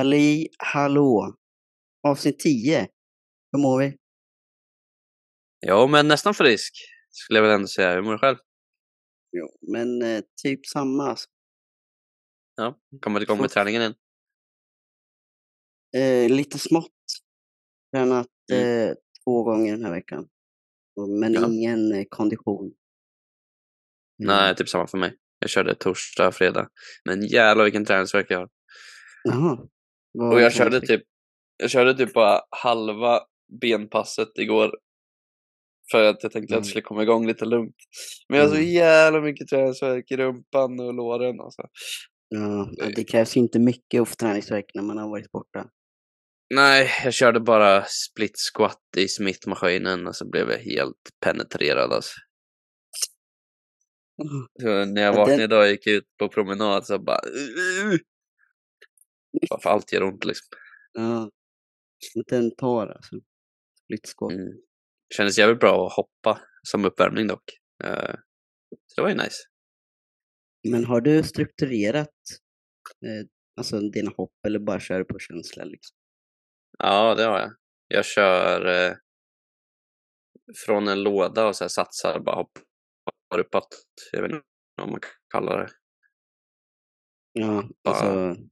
Halli hallå! Avsnitt 10. Hur mår vi? Ja, men nästan frisk skulle jag väl ändå säga. Hur mår du själv? Jo, men eh, typ samma. Alltså. Ja, kommer igång med träningen än? Eh, lite smått. Tränat Mm. eh, två gånger den här veckan. Men Ja. ingen eh, kondition. Nej, typ samma för mig. Jag körde torsdag, fredag. Men jävlar vilken träningsvärk jag har. Jaha. Och jag körde typ, jag körde typ bara halva benpasset igår. För att jag tänkte att Mm. jag skulle komma igång lite lugnt. Men jag har så Mm. jävla mycket träningsvärk i rumpan och låren alltså. Ja, ja, det krävs inte mycket att få träningsvärk när man har varit borta. Nej, jag körde bara split squat i smittmaskinen och så blev jag helt penetrerad alltså. Så när jag Mm. Ja, vaknade idag och gick ut på promenad så bara... Bara för allt gör ont liksom. Ja. Den tar alltså. Split squat. Mm. Kändes jävligt bra att hoppa som uppvärmning dock. Eh, så det var ju nice. Men har du strukturerat eh, alltså dina hopp eller bara kör på känsla? Liksom? Ja, det har jag. Jag kör eh, från en låda och så här satsar bara hoppar uppåt. Jag vet inte vad man kan kalla det. Ja, Bara- alltså.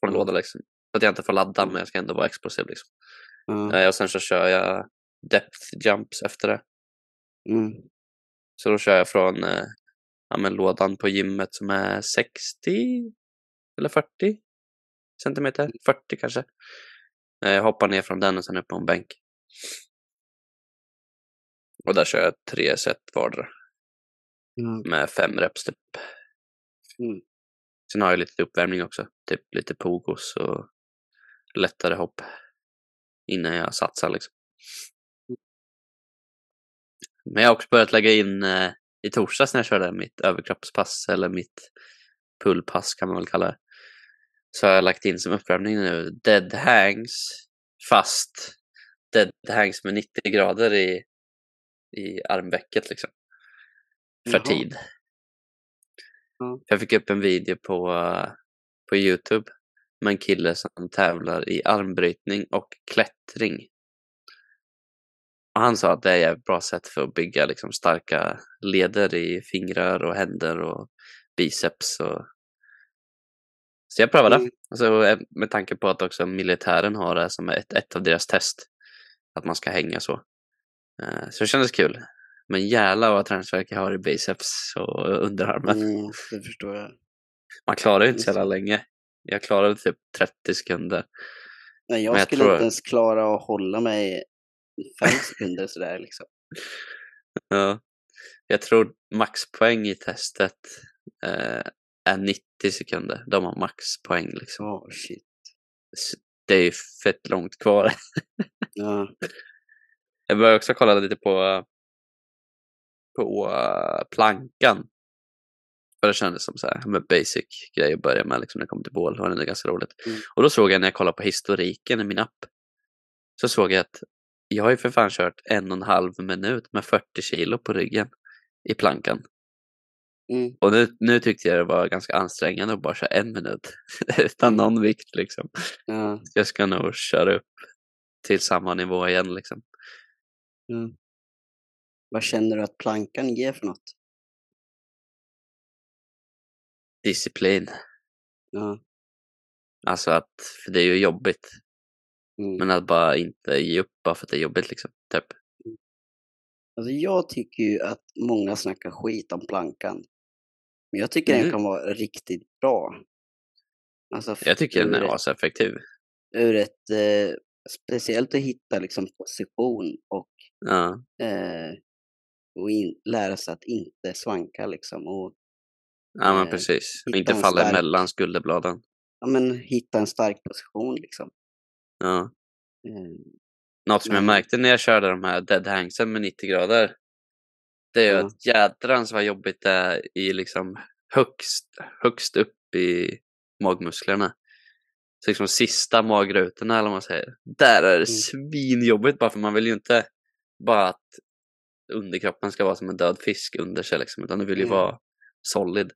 Från Ja. låda liksom. Så att jag inte får ladda men jag ska ändå vara explosiv liksom. Ja. Eh, och sen så kör jag depth jumps efter det. Mm. Så då kör jag från eh, ja, men lådan på gymmet som är 60 eller 40 centimeter, 40 kanske. Eh, Jag hoppar ner från den och sen upp på en bänk. Och där kör jag tre set vardera Ja. med fem reps typ. Mm. Sen har jag lite uppvärmning också, typ lite pogos och lättare hopp innan jag satsar liksom. Men jag har också börjat lägga in eh, i torsdags när jag körde mitt överkroppspass eller mitt pullpass kan man väl kalla det. Så har jag lagt in som uppvärmning nu dead hangs fast dead hangs med 90 grader i, i armvecket liksom. För Jaha. tid. Ja. Jag fick upp en video på, på Youtube med en kille som tävlar i armbrytning och klättring. Och han sa att det är ett bra sätt för att bygga liksom starka leder i fingrar och händer och biceps. Och... Så jag prövade. Mm. Alltså, eh, med tanke på att också militären har det som ett, ett av deras test. Att man ska hänga så. Eh, Så det kändes kul. Men jävlar vad jag har i biceps och underarmen. Mm, det förstår jag. Man klarar ju inte så jävla länge. Jag klarade typ 30 sekunder. Nej, jag jag skulle tror- inte ens klara att hålla mig fem sekunder sådär liksom. Ja. Jag tror maxpoäng i testet eh, är 90 sekunder. De har maxpoäng liksom. Oh, shit. Det är ju fett långt kvar. Ja. Jag började också kolla lite på, på eh, plankan. För det kändes som så här, med basic grej att börja med liksom, när det kom till bål. Det är ganska roligt. Mm. Och då såg jag när jag kollade på historiken i min app. Så såg jag att jag har ju för fan kört en och en halv minut med 40 kilo på ryggen i plankan. Mm. Och nu, nu tyckte jag det var ganska ansträngande att bara köra en minut utan någon vikt liksom. Så jag ska nog köra upp till samma nivå igen liksom. Ja. Vad känner du att plankan ger för något? Disciplin. Ja. Alltså att, för det är ju jobbigt. Mm. Men att bara inte ge upp bara för att det är jobbigt liksom. Typ. Alltså jag tycker ju att många snackar skit om plankan. Men jag tycker den Mm. kan vara riktigt bra. Alltså Jag tycker den är aseffektiv. Ur ett, eh, speciellt att hitta liksom position och, Ja. eh, och in, lära sig att inte svanka liksom. Och ja, men Eh, precis. Och inte falla stark- emellan skulderbladen. ja, men, hitta en stark position liksom. Ja. Eh, Något som jag Men- märkte när jag körde de här dead hangsen med 90 grader. Det är ju Ja. att jädrans vad jobbigt det är i liksom högst, högst upp i magmusklerna. Så liksom sista magrutorna eller vad man säger. Där är det Mm. svinjobbigt bara för man vill ju inte bara att underkroppen ska vara som en död fisk under sig liksom. Utan det vill ju Mm. vara solid.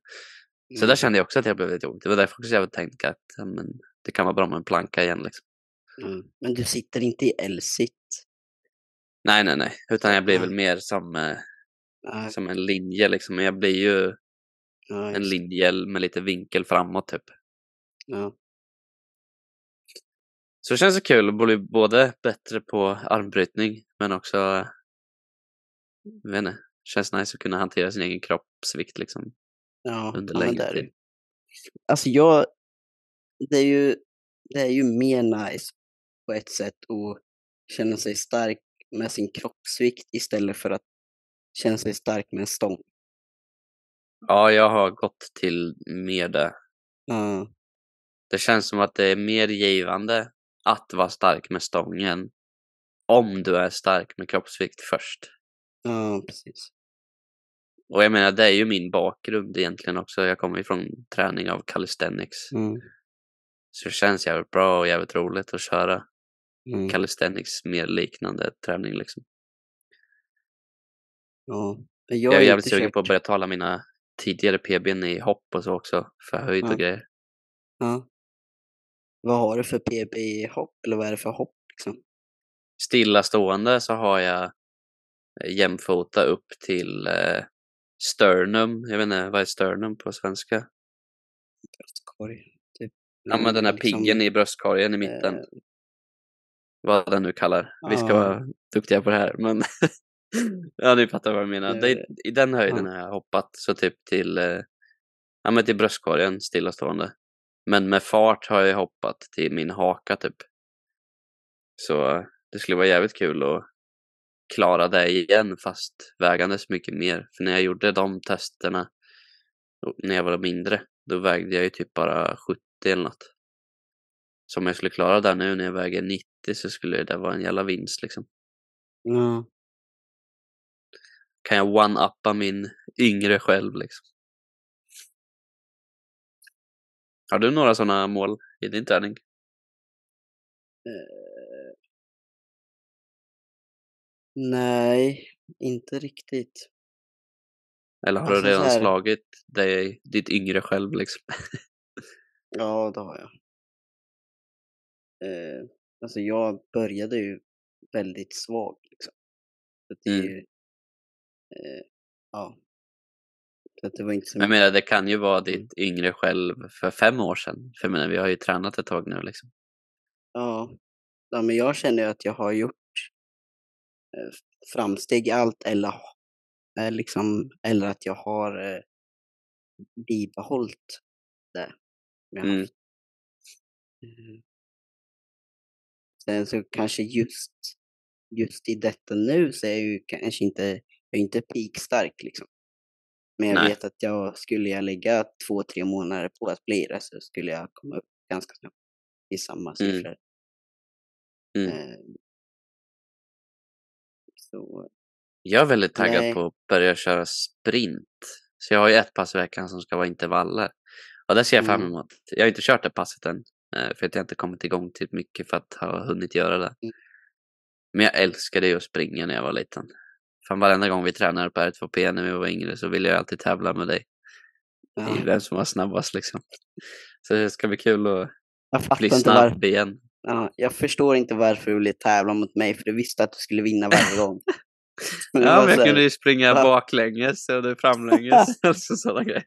Så mm. där kände jag också att jag blev lite jobbigt. Det var därför också jag tänkte att ja, men, det kan vara bra med en planka igen liksom. Mm. Men du sitter inte i L-sit? Nej, nej, nej, utan jag blir väl mer som, eh, som en linje liksom. Men jag blir ju en linje med lite vinkel framåt typ. Så det känns så kul att bli både bättre på armbrytning men också, jag vet inte, känns nice att kunna hantera sin egen kroppsvikt liksom Ja, under ja, längre tid. Alltså jag, det är ju, det är ju mer nice på ett sätt att känna sig stark med sin kroppsvikt istället för att känna sig stark med en stång. Ja, jag har gått till mer det. Ja, Det känns som att det är mer givande att vara stark med stången om du är stark med kroppsvikt först. Ja precis. Och jag menar, det är ju min bakgrund egentligen också. Jag kommer ju från träning av calisthenics. Mm, Så det känns jävligt bra och jävligt roligt att köra mm, calisthenics mer liknande träning liksom. ja. Jag, Jag, är jävligt sugen kört- på att börja tala mina tidigare PBn i hopp och så också, för höjd Ja. och grejer. Ja. Vad har du för PB i hopp eller vad är det för hopp liksom? Stillastående så har jag jämfota upp till eh, sternum. Jag vet inte, vad är sternum på svenska? Bröstkorg? Typ. Ja, men den här Liksom, piggen i bröstkorgen i mitten. eh, Vad den nu kallar. Vi ska vara duktiga på det här. Men ja, ni fattar vad jag menar. Eh, Det, I den höjden har jag hoppat så typ till, eh, ja, men till bröstkorgen stillastående. Men med fart har jag hoppat till min haka typ. Så eh, det skulle vara jävligt kul att klara det igen fast vägandes mycket mer. För när jag gjorde de testerna när jag var mindre, då vägde jag ju typ bara 70 eller något. Så om jag skulle klara det nu när jag väger 90 så skulle det vara en jävla vinst liksom. Ja. Kan jag one-uppa min yngre själv liksom. Har du några sådana mål i din träning? Nej, inte riktigt. Eller har Alltså, du redan här- slagit dig, ditt yngre själv liksom? Ja, det har jag. Eh, alltså jag började ju väldigt svag liksom. Så det är Mm. ju, eh, ja. Så att det var inte så Men jag menar, det kan ju vara Mm. ditt yngre själv för fem år sedan. För jag menar, vi har ju tränat ett tag nu liksom. Ja. ja, men jag känner ju att jag har gjort framsteg i allt eller, eh, liksom, eller att jag har eh, bibehållit det Mm. Eh, Sen så kanske just, just i detta nu så är jag ju kanske inte, jag är inte peakstark liksom. Men jag Nej. vet att jag, skulle jag lägga två, tre månader på att bli det så skulle jag komma upp ganska snabbt i samma Mm. siffror. Mm. Eh, så, Jag är väldigt taggad Nej. på att börja köra sprint. Så jag har ju ett pass i veckan som ska vara intervaller. Och det ser jag fram Mm. emot. Jag har inte kört det passet än. eh, För att jag inte kommit igång till mycket för att ha hunnit göra det. Mm. Men jag älskade ju att springa när jag var liten. Fan varenda gång vi tränade på R2P när vi var yngre så ville jag alltid tävla med dig. ja. I vem som var snabbast liksom. Så det ska bli kul att bli inte snabb igen. Ja, jag förstår inte varför du ville tävla mot mig för du visste att du skulle vinna varje gång. Men Ja, men jag kunde ju springa va? baklänges och du framlänges. alltså sådana grejer.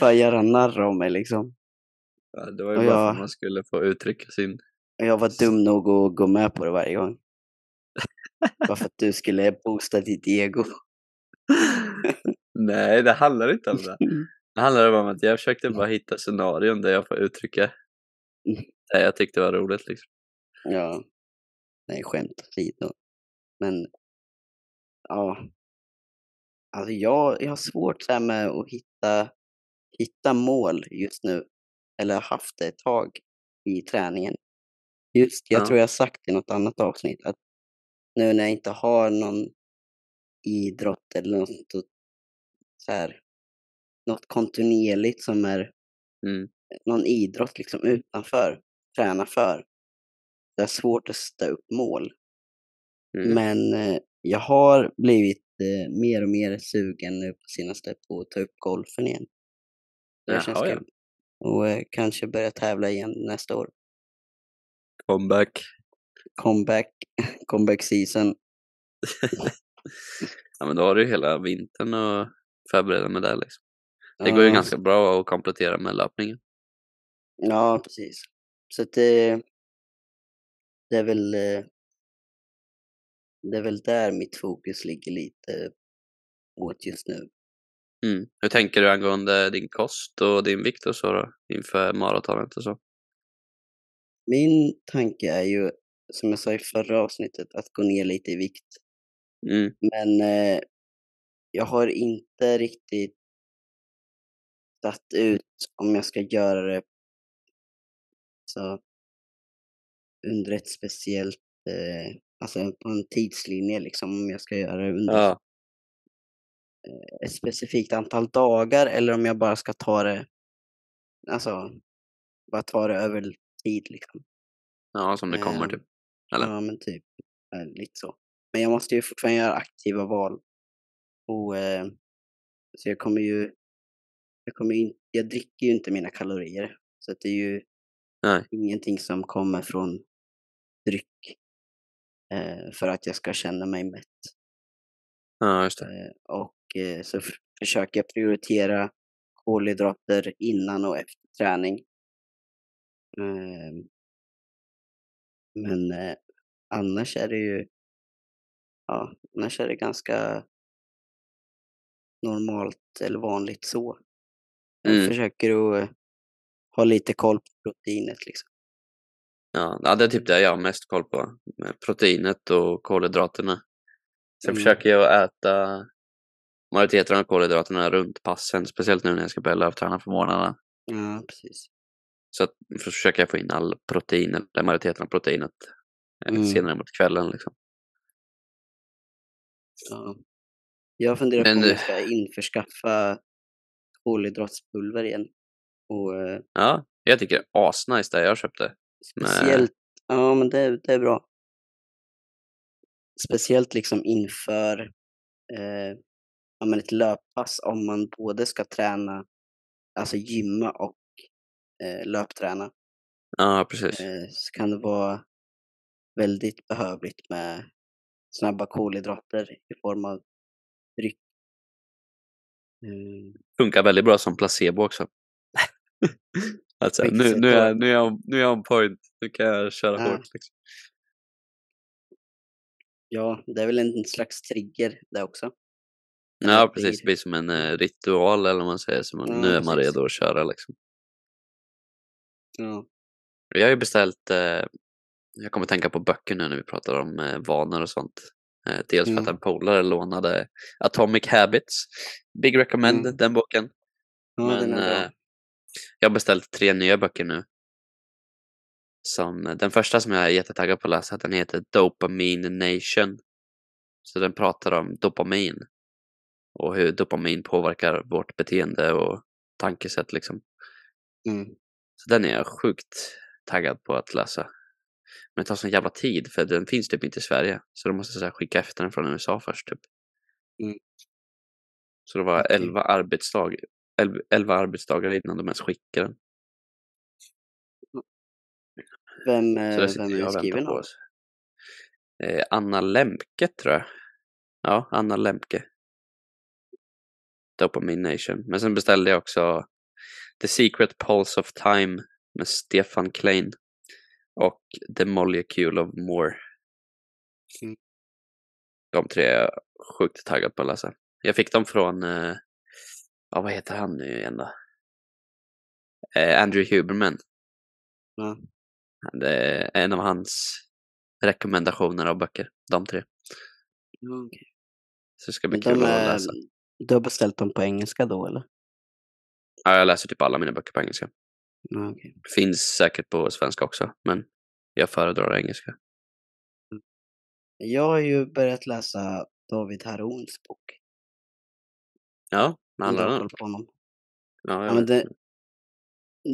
bara göra narr av mig liksom. Ja, det var ju Och bara för jag- att man skulle få uttrycka sin... Jag var dum nog att gå med på det varje gång. Bara för att du skulle boosta ditt ego. Nej, det handlar inte om det. Det handlar om att jag försökte bara hitta scenarion där jag får uttrycka Mm. Jag tyckte var roligt. Liksom. Ja. Nej, skämt åsido. Men, ja. Alltså jag, jag har svårt så här med att hitta, hitta mål just nu. Eller haft det ett tag i träningen. Just, jag Ja. tror jag har sagt i något annat avsnitt att nu när jag inte har någon idrott eller något så här, något kontinuerligt som är Mm. någon idrott liksom utanför, träna för. Det är svårt att sätta upp mål. Mm. Men eh, jag har blivit eh, mer och mer sugen nu på senaste på att ta upp golfen igen. Det Jaha, känns ja. kul. och eh, kanske börja tävla igen nästa år. Comeback. Comeback, comeback season. Ja, men då har du ju hela vintern att förbereda med det liksom. Det går ju ganska bra att komplettera med löpningen. Ja, precis. Så att det, det är väl eh, det är väl där mitt fokus ligger lite åt just nu. Mm. Hur tänker du angående din kost och din vikt och så då? Inför maratonet och så? Min tanke är ju, som jag sa i förra avsnittet, att gå ner lite i vikt. Mm. Men eh, jag har inte riktigt satt ut om jag ska göra det så under ett speciellt, eh, alltså på en tidslinje liksom, om jag ska göra det under Ja. ett specifikt antal dagar eller om jag bara ska ta det, alltså bara ta det över tid liksom. ja, som det kommer Ehm, typ. Eller? Ja, men typ eh, lite så. Men jag måste ju fortfarande göra aktiva val. Och, eh, så jag kommer ju, jag kommer in, jag dricker ju inte mina kalorier. Så att det är ju Nej. ingenting som kommer från dryck eh, för att jag ska känna mig mätt. Ja, just det. Eh, och eh, så f- försöker jag prioritera kolhydrater innan och efter träning. Ehm, men eh, annars är det ju, ja, annars är det ganska normalt eller vanligt så. Jag Mm. försöker att ha lite koll på proteinet liksom. Ja, det är typ det jag har mest koll på. Proteinet och kolhydraterna. Sen Mm. försöker jag äta majoriteten av kolhydraterna runt passen, speciellt nu när jag ska börja löpträna på morgnarna. Ja, precis. Så att, försöker jag få in all protein, eller majoriteten av proteinet eh, Mm. senare mot kvällen. Liksom. Ja. Jag funderar Men, på om jag eh, ska införskaffa kolhydratspulver igen. Och eh, Ja, jag tycker det är asnice det jag köpte. Nej. Speciellt, ja men det, det är bra. Speciellt liksom inför eh, ja, men ett löppass om man både ska träna, alltså gymma och eh, löpträna. Ja, precis. Eh, så kan det vara väldigt behövligt med snabba kolhydrater i form av dryck. Mm, Funkar väldigt bra som placebo också. alltså, nu, nu, är, nu, är jag, nu är jag on point. Nu kan jag köra Ja. hårt. Liksom. ja, det är väl en slags trigger det också. Ja, precis. Det blir- som en eh, ritual eller vad man säger. Som Ja, nu är man redo att köra. Liksom. Ja, Jag har ju beställt, eh, jag kommer tänka på böcker nu när vi pratar om eh, vanor och sånt. Eh, dels för att Mm. en polare lånade Atomic Habits. Big recommend Mm. den boken. ja Men den jag har beställt tre nya böcker nu. Som, den första som jag är jättetaggad på att läsa, den heter Dopamine Nation. Så den pratar om dopamin. Och hur dopamin påverkar vårt beteende och tankesätt liksom. Mm. Så den är jag sjukt taggad på att läsa. Men det tar sån jävla tid för den finns typ inte i Sverige. Så då måste jag skicka efter den från USA först typ. Mm. Så det var Okej. 11 11 arbetsdagar innan de ens skickade den. Vem, eh, vem är skriven av? Eh, Anna Lemke tror jag. Ja, Anna Lemke. Dopamine Nation. Men sen beställde jag också The Secret Pulse of Time med Stefan Klein. Och The Molecule of More. Mm. De tre är jag sjukt taggad på att läsa. Jag fick dem från, eh, ja, vad heter han nu igen då? Eh, Andrew Huberman. Ja. Det är en av hans rekommendationer av böcker, de tre. Okej. Så det ska bli Men kul de att läsa. du har beställt dem på engelska då eller? Ja, jag läser typ alla mina böcker på engelska. Okej. Finns säkert på svenska också, men jag föredrar engelska. Jag har ju börjat läsa David Harons bok. Ja, du handlar har på honom. Ja, Ja, men det,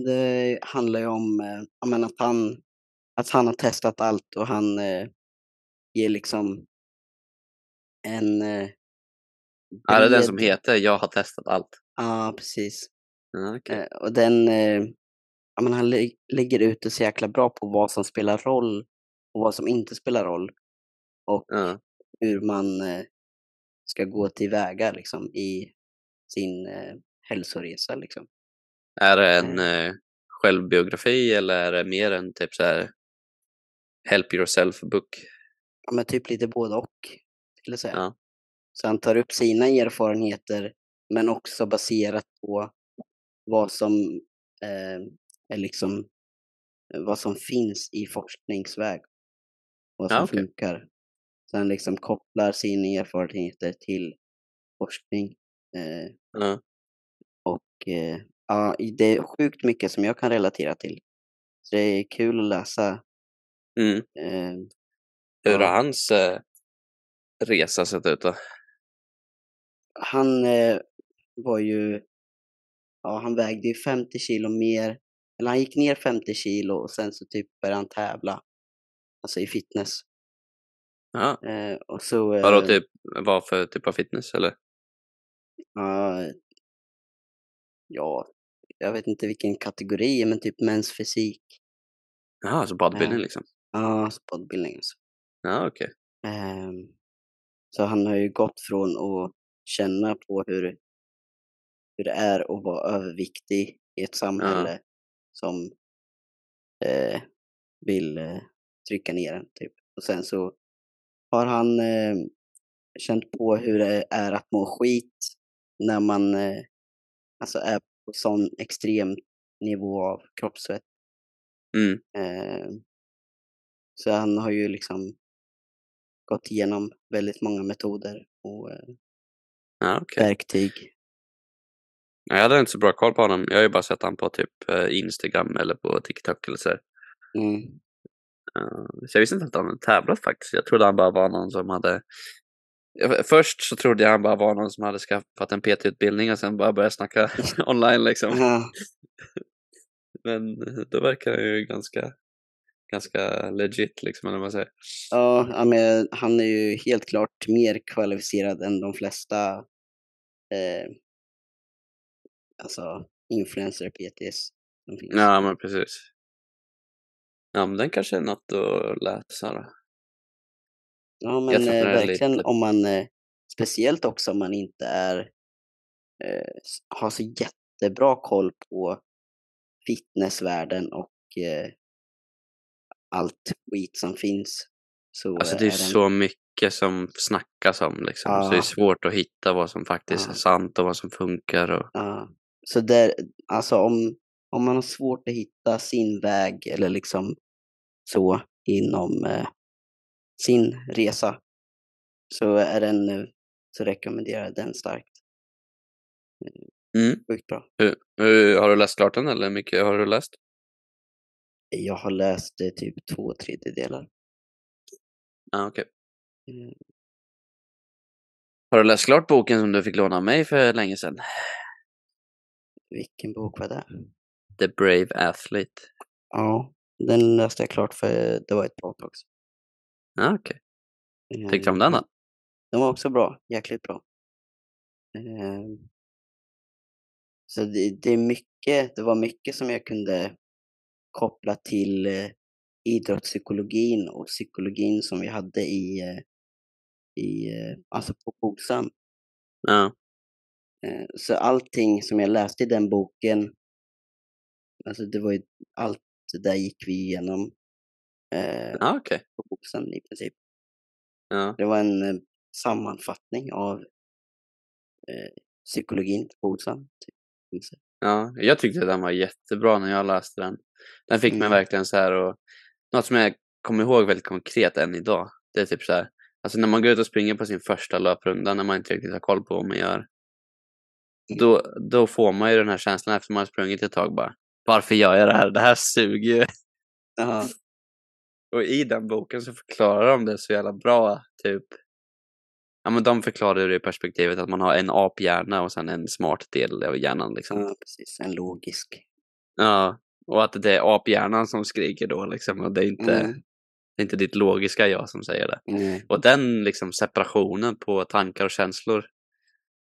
det handlar ju om eh, ja, men att, han, att han har testat allt och han eh, ger liksom en eh, Ja, det är den som heter Jag har testat allt. Ja, precis. Ja, okej. Eh, och den, eh, ja, men han lä lägger ut det så jäkla bra på vad som spelar roll och vad som inte spelar roll. Och Ja. hur man eh, ska gå tillväga liksom, i sin eh, hälsoresa. Liksom. Är det en eh, självbiografi eller är det mer en typ så här help yourself book? Ja, men typ lite både och, skulle jag säga. Ja. Så han tar upp sina erfarenheter, men också baserat på vad som eh, är liksom vad som finns i forskningsväg. Vad som Ja, okej. funkar. Så han liksom kopplar sina erfarenheter till forskning. Ja. och eh, ja, det är sjukt mycket som jag kan relatera till. Så det är kul att läsa. Mm. Eh, Hur Ja. har hans eh, resa sett ut då? han var ju, ja han vägde ju 50 kilo mer, eller han gick ner 50 kilo och sen så typ började han tävla. Alltså i fitness. Ja. Eh, och så... Eh, Vadå typ, vad för typ av fitness eller? Ja, ja, jag vet inte vilken kategori, men typ mäns fysik. Jaha, så bodybuilding Ja. liksom? Ja, så bodybuilding alltså. Ja, okej. Ehm, så han har ju gått från att känna på hur, hur det är att vara överviktig i ett samhälle som eh, vill eh, trycka ner en. Typ. Och sen så har han eh, känt på hur det är att må skit när man eh, alltså är på sån extrem nivå av kroppsfett. Mm. Eh, så han har ju liksom gått igenom väldigt många metoder och eh, Ja, okej. verktyg. Ja, Jag hade inte så bra koll på honom. Jag har ju bara sett honom på typ eh, Instagram eller på TikTok eller så. Mm. Så jag visste inte att han hade tävlat faktiskt. Jag trodde han bara var någon som hade... Först så trodde jag han bara var någon som hade skaffat en PT-utbildning och sen bara börjat snacka online liksom. Ja, Men då verkar han ju ganska, ganska legit liksom, eller vad man säger. ja, men han är ju helt klart mer kvalificerad än de flesta eh, alltså influencer PTs som finns. Ja, men precis. Ja, men den kanske är något att läsa då. Ja, men eh, är verkligen lite- om man, eh, speciellt också om man inte är, eh, har så jättebra koll på fitnessvärlden och eh, allt skit som finns. Så Alltså det är den- så mycket som snackas om liksom. Så det är Ja. svårt att hitta vad som faktiskt Ja. är sant och vad som funkar. Och... Ja, så där, alltså om, om man har svårt att hitta sin väg eller liksom så inom eh, sin resa så är den, eh, så rekommenderar jag den starkt. Mm. Sjukt bra. Hur, hur, har du läst klart den eller mycket har du läst? Jag har läst eh, typ två tredjedelar. Ja, okej. Mm. Har du läst klart boken som du fick låna av mig för länge sedan? Vilken bok var det? The Brave Athlete. Ja, den läste jag klart för det var ett bra tag sedan. Ja, okej. Eh, Tyckte du om den då? Den var också bra, jäkligt bra. Ehm, Så det, det är mycket, det var mycket som jag kunde koppla till eh, idrottspsykologin och psykologin som vi hade i, eh, i eh, alltså på Bosam. Ja, Eh, Så allting som jag läste i den boken, alltså det var ju allt det där gick vi igenom eh, ja okej. på Bosam i princip. Ja. Det var en eh, sammanfattning av eh, psykologin på Bosam. Typ. ja, jag tyckte den var jättebra när jag läste den. Den fick mig Mm. verkligen så här och något som jag kommer ihåg väldigt konkret än idag. Det är typ så här, alltså när man går ut och springer på sin första löprunda när man inte riktigt har koll på vad man gör. Då, då får man ju den här känslan efter man har sprungit ett tag bara. Varför gör jag det här? Det här suger ju. Och i den boken så förklarar de det så jävla bra. Typ. Ja men de förklarar det i perspektivet att man har en aphjärna och sen en smart del av hjärnan liksom. Ja, precis. En logisk. Ja. Och att det är aphjärnan som skriker då liksom. Och det är inte, Mm. det är inte ditt logiska jag som säger det. Nej. Och den liksom separationen på tankar och känslor.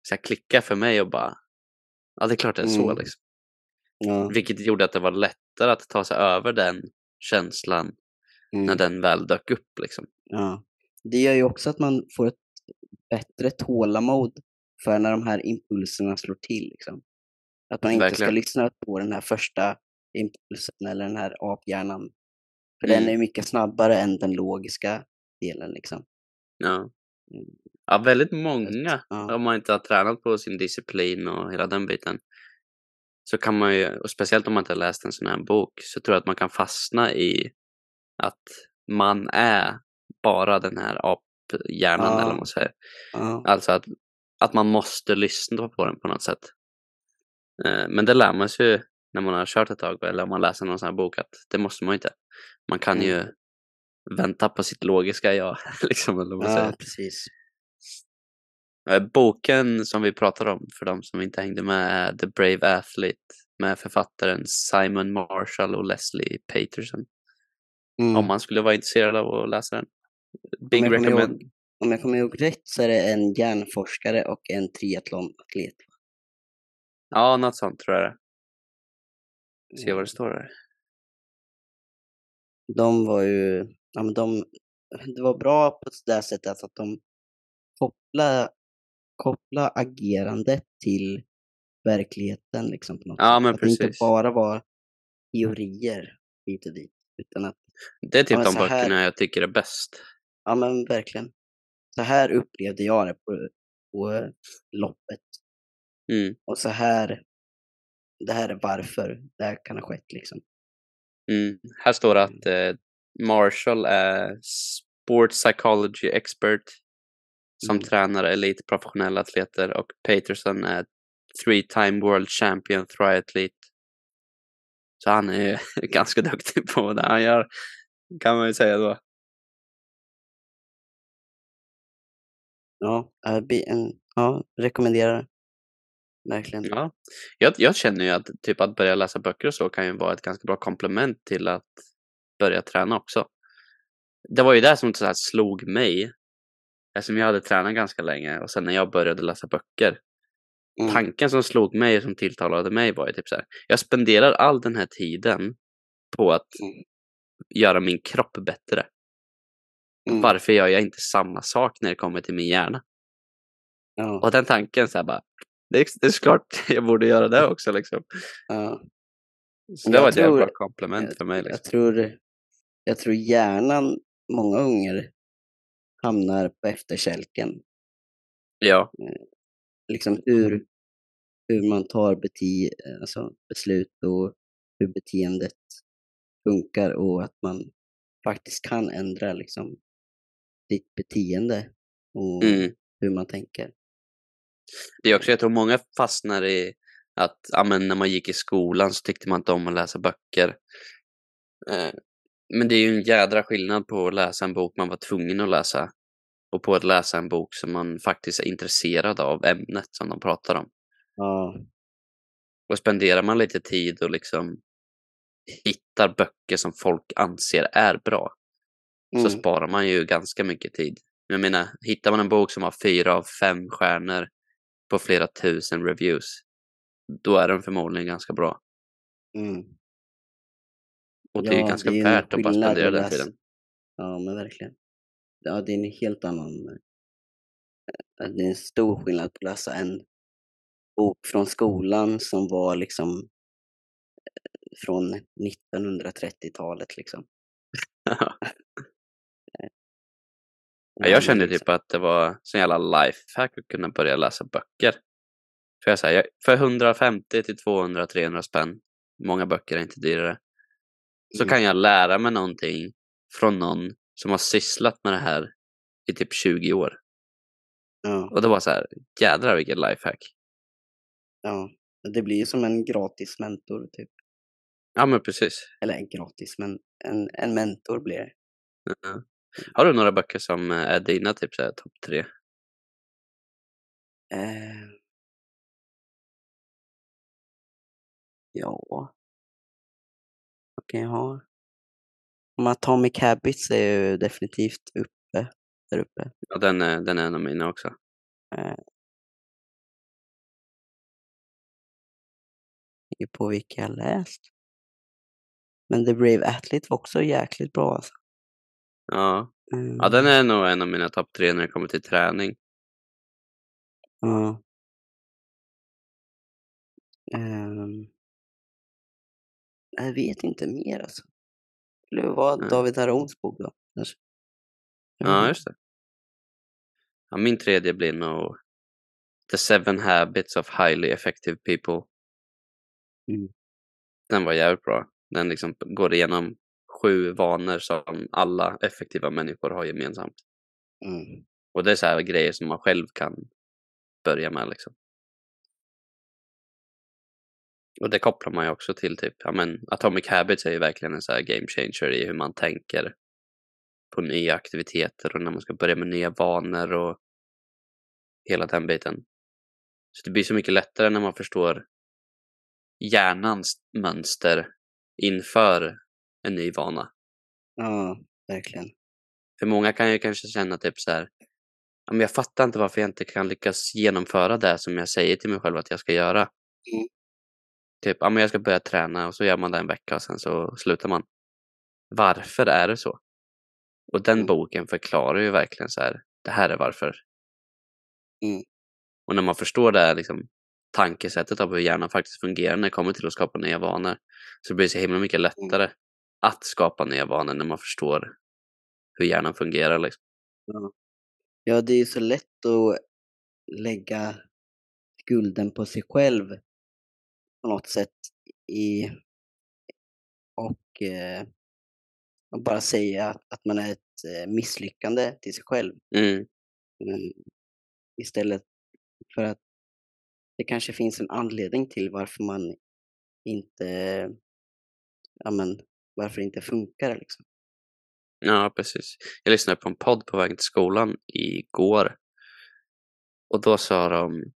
Så jag klickar för mig och bara. Ja det är klart det är så Mm. liksom. Ja. Vilket gjorde att det var lättare att ta sig över den känslan Mm. när den väl dök upp. Liksom. Ja. Det gör ju också att man får ett bättre tålamod för när de här impulserna slår till. Liksom. Att man inte ska Verkligen. lyssna på den här första impulsen eller den här aphjärnan. För Mm. den är mycket snabbare än den logiska delen. Liksom. Ja. Mm. ja, väldigt många, Ja. om man inte har tränat på sin disciplin och hela den biten, så kan man ju, och speciellt om man inte har läst en sån här bok, så tror jag att man kan fastna i att man är bara den här aphjärnan, Ja. eller vad man säger. Ja. Alltså att, att man måste lyssna på den på något sätt. Eh, Men det lär man sig ju när man har kört ett tag, eller om man läser någon sån här bok, att det måste man ju inte. Man kan Mm. ju vänta på sitt logiska jag, liksom, eller vad man ja, säger. precis. Eh, Boken som vi pratar om, för de som inte hängde med, är The Brave Athlete med författaren Simon Marshall och Leslie Peterson. Mm. Om man skulle vara intresserad av att läsa den. Jag kommer recommend. ihåg- Om jag kommer ihåg rätt så är det en hjärnforskare och en triathlonatlet. Ja, något sånt tror jag det. Se vad det står där. De var ju, ja men de, det var bra på det där sättet att de kopplade, kopplade agerandet till verkligheten liksom på något Ja, sätt. men att det inte precis. bara var teorier hit och dit, utan att, Det är typ Ja, de så här- böckerna jag tycker är bäst. ja men verkligen. Så här upplevde jag det på, på loppet. Mm. Och så här, det här är varför det här kan ha skett liksom. Mm. Här står det att eh, Marshall är sport psychology expert som Mm. tränar elitprofessionella atleter och Peterson är three time world champion triathlete. Så han är ju ganska duktig på det han gör, kan man ju säga då. Ja, be- en, ja rekommenderar. Verkligen. Ja. Jag, jag känner ju att typ att börja läsa böcker och så kan ju vara ett ganska bra komplement till att börja träna också. Det var ju det som så här slog mig. Eftersom jag hade tränat ganska länge och sen när jag började läsa böcker. Mm. Tanken som slog mig och som tilltalade mig var ju typ så här. Jag spenderar all den här tiden på att Mm. göra min kropp bättre. Mm. Varför gör jag inte samma sak när det kommer till min hjärna? Ja, Och den tanken så här bara. Det är, det är klart jag borde göra det också liksom. ja. Så det jag var ett jävla tror- bra komplement för mig. Liksom. Jag tror, jag tror hjärnan många gånger hamnar på efterkälken. Ja, Liksom hur, hur man tar beti, alltså beslut och hur beteendet funkar och att man faktiskt kan ändra liksom ditt beteende och mm. hur man tänker. det är också, jag tror många fastnar i att ja, men när man gick i skolan så tyckte man inte om att läsa böcker. Eh, men det är ju en jädra skillnad på att läsa en bok man var tvungen att läsa och på att läsa en bok som man faktiskt är intresserad av ämnet som de pratar om. Ja, Och spenderar man lite tid och liksom hittar böcker som folk anser är bra så mm. sparar man ju ganska mycket tid. Jag menar, hittar man en bok som har fyra av fem stjärnor på flera tusen reviews, då är den förmodligen ganska bra. Mm. Och det Ja, ganska är en värt att bara spendera den tiden. Ja, men verkligen. Ja, det är en helt annan... eh, Det är en stor skillnad på att läsa en bok från skolan som var liksom eh, från 1930-talet liksom. Ja, jag kände liksom. typ att det var så jävla lifehack att kunna börja läsa böcker. För jag säger, för 150 till 200, 300 spänn, många böcker är inte dyrare, så Mm. kan jag lära mig någonting från någon som har sysslat med det här i typ 20 år. Ja, Och det var så här, jädrar vilket lifehack. ja. Det blir ju som en gratis mentor typ. Ja men precis. Eller en gratis, men en, en mentor blir det. Ja. Har du några böcker som eh, är dina typ så här, topp tre? Eh. Ja. Vad kan jag ha? Om Atomic Habits är ju definitivt uppe. Där uppe. Ja, den, är, den är en av mina också. Eh. på vilka jag läst. Men The Brave Athlete var också jäkligt bra alltså. Ja. Mm. ja, den är nog en av mina topp tre när det kommer till träning. Ja. Ehm. Jag vet inte mer alltså. Det var Nej. David Harons bok då. kanske. Ja, just det. Ja, min tredje blir nog The Seven Habits of Highly Effective People. Mm. Den var jävligt bra. Den liksom går igenom sju vanor som alla effektiva människor har gemensamt. Mm. Och det är så här grejer som man själv kan börja med liksom. Och det kopplar man ju också till typ, ja men Atomic Habits är ju verkligen en så här game changer i hur man tänker på nya aktiviteter och när man ska börja med nya vanor och hela den biten. Så det blir så mycket lättare när man förstår hjärnans mönster inför en ny vana. Ja, verkligen. För många kan ju kanske känna typ så här, ja, men jag fattar inte varför jag inte kan lyckas genomföra det som jag säger till mig själv att jag ska göra. Mm. Typ, ja men jag ska börja träna och så gör man det en vecka och sen så slutar man. Varför är det så? Och den Mm. boken förklarar ju verkligen så här, det här är varför. Mm. Och när man förstår det här liksom, tankesättet av hur hjärnan faktiskt fungerar när det kommer till att skapa nya vanor så blir det så himla mycket lättare att skapa nya vanor när man förstår hur hjärnan fungerar. Liksom. Ja, det är ju så lätt att lägga skulden på sig själv på något sätt i och eh, och bara säga att, att man är ett eh, misslyckande till sig själv. Mm. Mm. Istället för att det kanske finns en anledning till varför man inte, ja men, varför det inte funkar liksom. Ja, precis. Jag lyssnade på en podd på vägen till skolan igår. Och då sa de,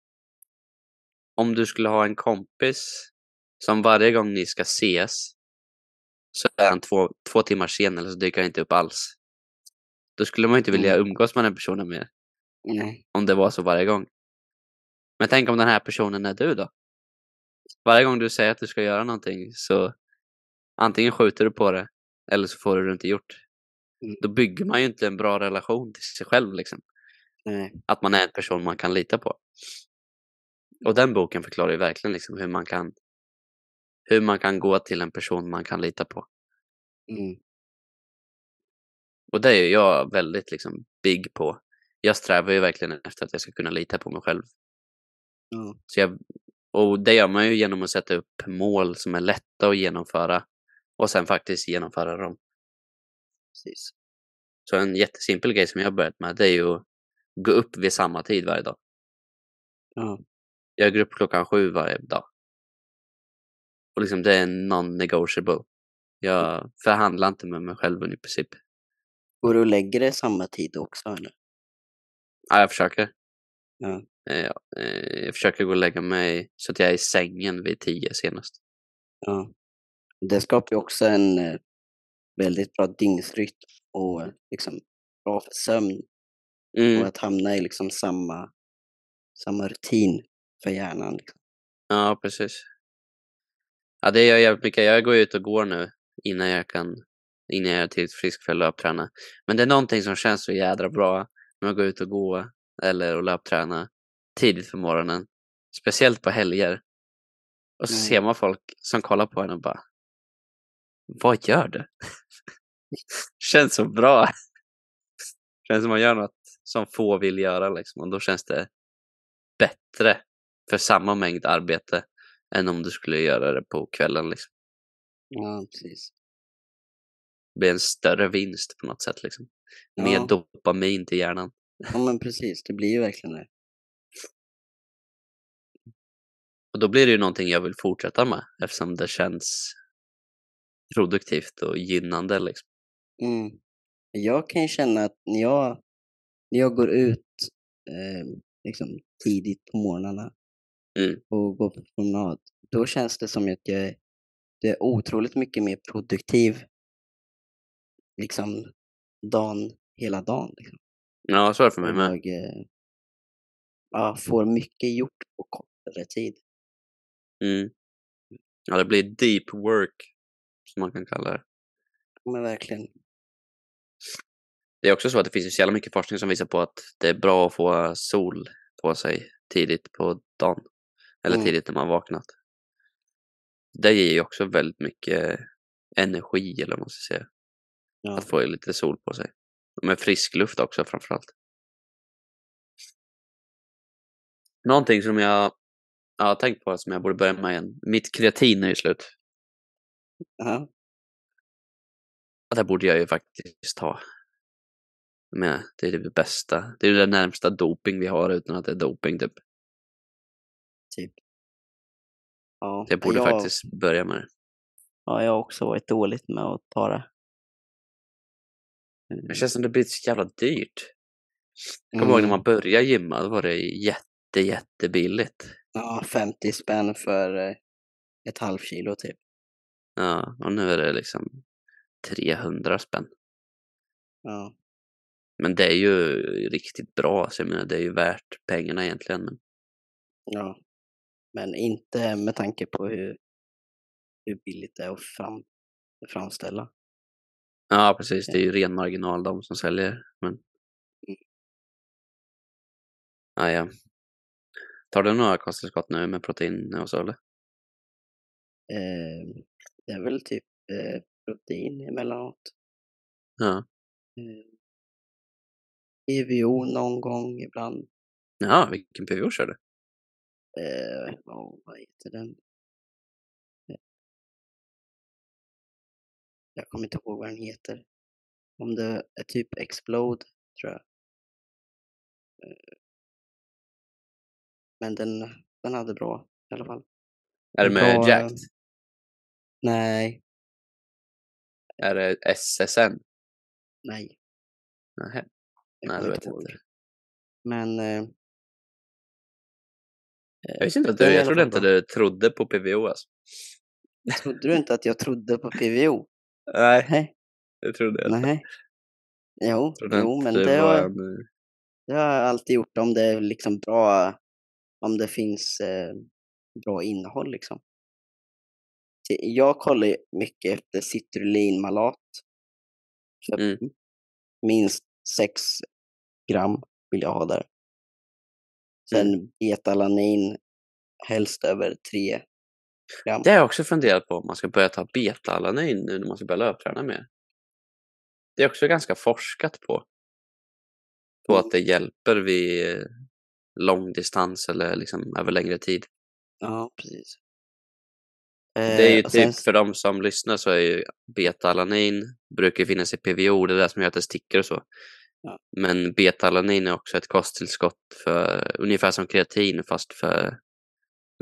om du skulle ha en kompis som varje gång ni ska ses så är han två, två timmar sen eller så dyker han inte upp alls. Då skulle man inte vilja Mm. umgås med den personen mer Nej. om det var så varje gång. Men tänk om den här personen är du då? Varje gång du säger att du ska göra någonting så antingen skjuter du på det eller så får du det inte gjort. Mm. Då bygger man ju inte en bra relation till sig själv liksom. Nej. Att man är en person man kan lita på. Och den boken förklarar ju verkligen liksom hur man kan hur man kan gå till en person man kan lita på. Mm. Och det är jag väldigt liksom big på. Jag strävar ju verkligen efter att jag ska kunna lita på mig själv. Ja. Så jag, och det gör man ju genom att sätta upp mål som är lätta att genomföra och sen faktiskt genomföra dem. Precis. Så en jättesimpel grej som jag börjat med det är ju att gå upp vid samma tid varje dag. Ja. Jag går upp klockan sju varje dag. Och liksom det är non-negotiable. Jag förhandlar inte med mig själv i princip. Går du och lägger dig samma tid också eller? Ja, jag försöker. Ja. Eh, Ja, eh, jag försöker gå och lägga mig så att jag är i sängen vid tio senast. Ja. Det skapar ju också en eh, väldigt bra dygnsrytm och liksom bra för sömn och Mm. att hamna i liksom samma, samma rutin för hjärnan. Liksom. Ja, precis. Ja, det gör jag jävligt mycket. Jag går ut och går nu innan jag kan innan jag är tillräckligt frisk för att löpträna. Men det är någonting som känns så jädra bra med att gå ut och gå eller att löpträna tidigt på morgonen. Speciellt på helger. Och så Mm. ser man folk som kollar på en och bara Vad gör du? känns så bra. känns som man gör något som få vill göra liksom. Och då känns det bättre för samma mängd arbete än om du skulle göra det på kvällen. Liksom. Ja, precis. Det blir en större vinst på något sätt. Liksom. Mer Ja. dopamin till hjärnan. Ja, men precis. Det blir ju verkligen det. Och då blir det ju någonting jag vill fortsätta med eftersom det känns produktivt och gynnande. Liksom. Mm. Jag kan ju känna att när jag, när jag går ut eh, liksom tidigt på morgnarna Mm. och går på promenad, då känns det som att jag är, det är otroligt mycket mer produktiv liksom dagen, hela dagen. Liksom. Ja, så är det för mig med. jag eh, ja, får mycket gjort på kortare tid. Mm. Ja, det blir deep work, som man kan kalla det. Men verkligen. Det är också så att det finns så jävla mycket forskning som visar på att det är bra att få sol på sig tidigt på dagen. Eller Mm. tidigt när man vaknat. Det ger ju också väldigt mycket energi, eller vad man ska säga. Ja. Att få lite sol på sig. Med frisk luft också framförallt. Någonting som jag, jag har tänkt på som jag borde börja med igen. Mitt kreatin är ju slut. Och det borde jag ju faktiskt ha. Menar, det är det bästa. Det är det närmsta doping vi har utan att det är doping. Typ. Ja, Jag borde jag, faktiskt börja med det. Ja, jag har också varit dåligt med att ta det. Det känns som det blir så jävla dyrt. Jag kommer ihåg när Mm. man började gymma, då var det jätte, jättebilligt. Ja, 50 spänn för eh, ett halvkilo typ. Ja, och nu är det liksom 300 spänn. Ja, Men det är ju riktigt bra, så jag menar det är ju värt pengarna egentligen. Men ja. Men inte med tanke på hur, hur billigt det är att fram, framställa. ja, precis, det är ju ren marginal de som säljer. Men... Ja, ja. Tar du några kosttillskott nu med protein och så eller? Eh, det är väl typ eh, protein emellanåt. Ja. Eh, EVO någon gång ibland. Ja, vilken PVO kör du? Eh, oh, vad heter den? Eh, Jag kommer inte ihåg vad den heter. Om det är typ Explode, tror jag. Eh, Men den, den hade bra i alla fall. Är det med Bra, Jacked? Nej, Är det SSN? nej. Nähä. Jag Nej, vet jag ihåg. inte. Men... Eh, Jag visste inte att du, jag trodde inte du trodde på PVO alltså. Trodde du inte att jag trodde på PVO? Nej, Nej. det trodde jag inte. Nej. Jo, Trodde jo men det det var har, en... eh, det har jag alltid gjort om det är liksom bra, om det finns eh, bra innehåll liksom. Jag kollar mycket efter citrulinmalat. För Mm. Minst 6 gram vill jag ha där. Sen Mm. betalanin helst över 3 gram. Det har jag också funderat på om man ska börja ta beta-alanin nu när man ska börja löpträna mer. Det är också ganska forskat på. På Mm. att det hjälper vid eh, långdistans eller liksom över längre tid. Ja, precis. Det är ju Eh, och typ, sen- för de som lyssnar så är ju beta-alanin brukar ju finnas i PVO, det är det som gör att det sticker och så. Ja. Men beta-alanin är också ett kosttillskott för ungefär som kreatin fast för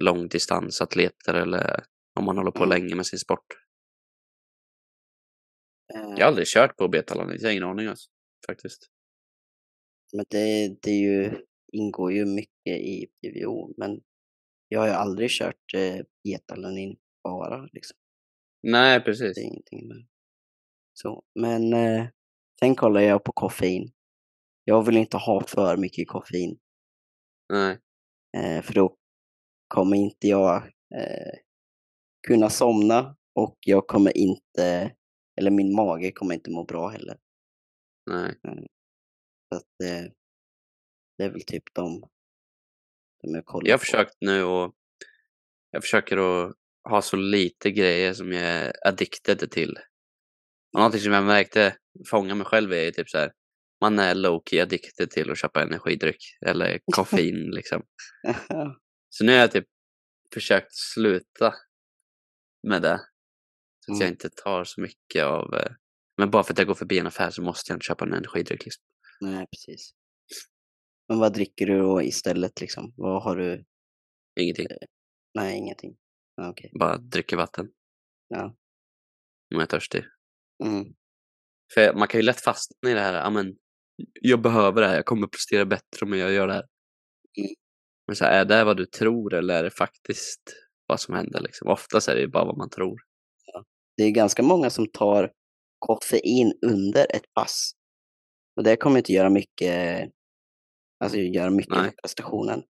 långdistansatleter eller om man håller på Mm. länge med sin sport. eh, Jag har aldrig kört på betalanin, jag har ingen aning alltså, faktiskt. Men det, det är ju, ingår ju mycket i PVO, men jag har ju aldrig kört eh, betalanin bara. Liksom. Nej, precis. Det är ingenting med så. Men eh, sen kollar jag på koffein. Jag vill inte ha för mycket koffein, Nej. eh, för då kommer inte jag eh, kunna somna och jag kommer inte, eller min mage kommer inte må bra heller. Nej. Så att, eh, det är väl typ de, de jag kollar Jag har på. försökt nu och jag försöker att ha så lite grejer som jag är addicted till. Och någonting som jag märkte fånga mig själv är ju typ så här. Man är low-key addicted till att köpa energidryck eller koffein liksom. Så nu har jag typ försökt sluta med det. Så att jag Mm. inte tar så mycket av... eh, Men bara för att jag går förbi en affär så måste jag inte köpa en energidryck liksom. Nej, precis. Men vad dricker du då istället liksom? Vad har du? Ingenting. Nej, ingenting. Ja, Okej. Bara dricker vatten Ja. om jag är törstig. Mm. För man kan ju lätt fastna i det här, men jag behöver det här, jag kommer prestera bättre om jag gör det här. Mm. Men så här, är det vad du tror eller är det faktiskt vad som händer liksom? Oftast är det ju bara vad man tror. Det är ganska många som tar koffein under ett pass. Och det kommer inte göra mycket, alltså göra mycket Nej. för prestationen.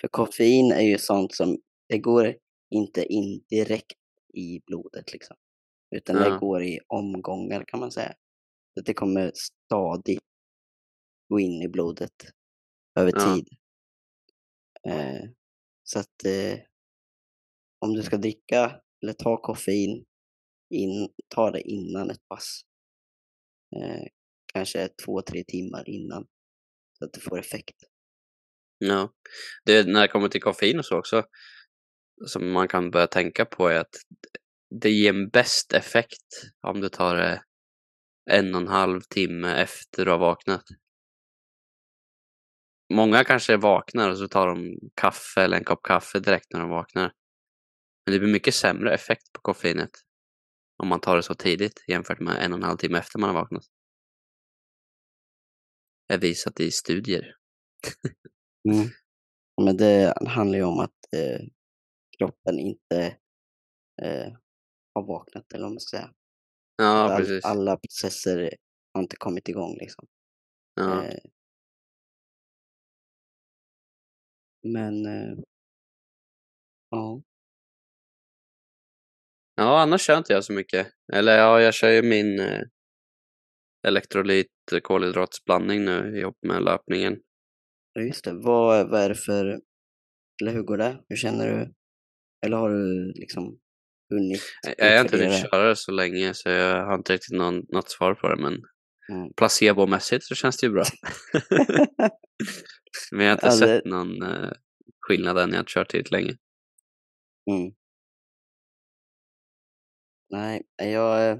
För koffein är ju sånt som, det går inte in direkt i blodet liksom. Utan det Ja. går i omgångar kan man säga. Det kommer stadigt gå in i blodet över Ja. tid. Eh, så att eh, om du ska dricka eller ta koffein, in, ta det innan ett pass. Eh, kanske två, tre timmar innan. Så att det får effekt. Ja. Det, när det kommer till koffein och så också, som man kan börja tänka på är att det ger en bäst effekt om du tar det en och en halv timme efter du har vaknat. Många kanske vaknar och så tar de kaffe eller en kopp kaffe direkt när de vaknar. Men det blir mycket sämre effekt på koffeinet om man tar det så tidigt jämfört med en och en halv timme efter man har vaknat. Det är visat i studier. Mm. Men det handlar ju om att eh, kroppen inte eh, har vaknat, eller om man ska säga. Ja, All, precis. alla processer har inte kommit igång liksom. Ja. Eh, men eh, ja, Ja, annars kör inte jag så mycket. Eller ja, jag kör ju min eh, elektrolyt eh, kolhydratsblandning nu ihop med löpningen. ja, just det. Vad, vad är det för, eller hur går det? Hur känner du? Eller har du liksom hunnit Jag har inte hunnit köra det så länge så jag har inte riktigt någon, något svar på det men Mm. placebomässigt så känns det ju bra. men jag har inte Ja, det- sett någon eh, skillnad än jag har kört tillräckligt länge. Mm. Nej, jag... eh,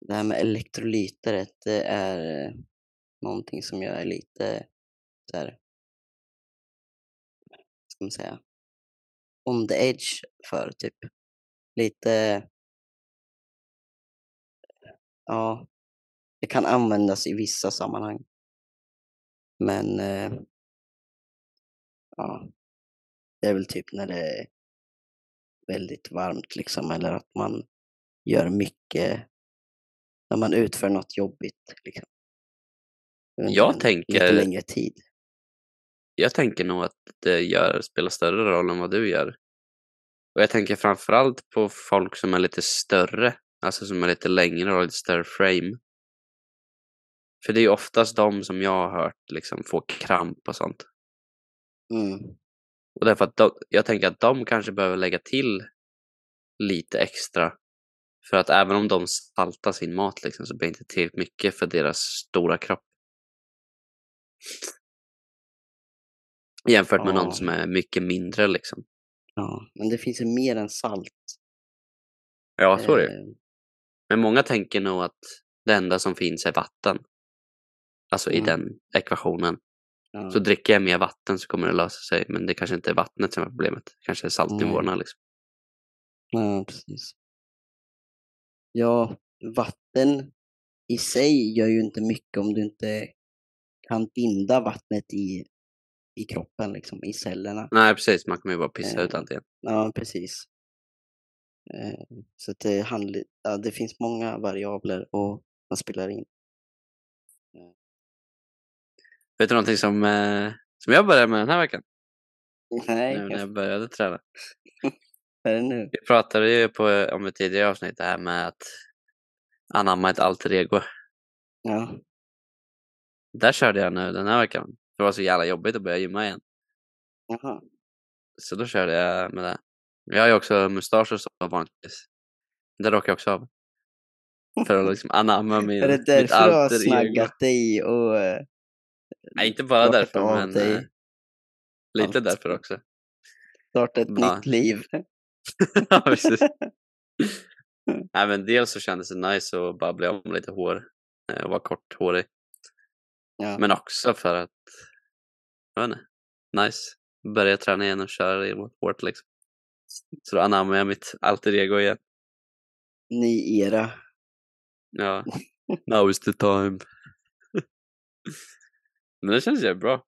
Det här med elektrolyter, det är eh, någonting som jag är lite så här, ska man säga, on the edge för, typ. Lite... Ja, det kan användas i vissa sammanhang. Men... eh, Ja, det är väl typ när det är väldigt varmt liksom, eller att man gör mycket, när man utför något jobbigt. Liksom. Jag en tänker- Lite längre tid. Jag tänker nog att det gör, spelar större roll än vad du gör. Och jag tänker framförallt på folk som är lite större, alltså som är lite längre och har lite större frame. För det är ju oftast de som jag har hört liksom få kramp och sånt. Mm. Och därför att de, jag tänker att de kanske behöver lägga till lite extra. För att även om de saltar sin mat liksom, så blir det inte tillräckligt mycket för deras stora kropp. Jämfört med Ja. någon som är mycket mindre liksom. Ja, men det finns ju mer än salt. Ja, så är det. Eh, Men många tänker nog att det enda som finns är vatten. Alltså i Mm. den ekvationen. ja. Så dricker jag mer vatten så kommer det lösa sig. Men det kanske inte är vattnet som är problemet. Det kanske är saltnivåerna liksom. Ja, precis. Ja, vatten i sig gör ju inte mycket om du inte kan binda vattnet i, i kroppen, liksom, i cellerna. Nej, precis. Man kommer ju bara pissa Eh. ut allt igen. Ja, precis. Eh, Så det, handl- ja, det finns många variabler och man spelar in. Vet du någonting som, eh, som jag började med den här veckan? Nej, Nu när jag jag började träna. är det nu? Vi pratade ju på, om ett tidigare avsnitt det här med att anamma ett alter ego. Ja, Där körde jag nu den här veckan. Det var så jävla jobbigt att börja gymma igen. jaha. Så då körde jag med det. Jag har ju också mustasch och så vanligtvis. Det råkar jag också av. För att liksom anamma min, Är det därför du har snaggat dig och eh, Nej, inte bara därför, men dig eh, lite allt? därför också. startat ett Va? nytt liv? ja, precis. Nej, men dels så kändes det nice att bara bli av med lite hår eh, och vara korthårig. Ja. Men också för att, jag vet inte, nice. Börja träna igen och köra det hårt liksom. Så då anammar jag mitt alter ego igen. Ny era. Ja, now is the time. Men det känns ju bra.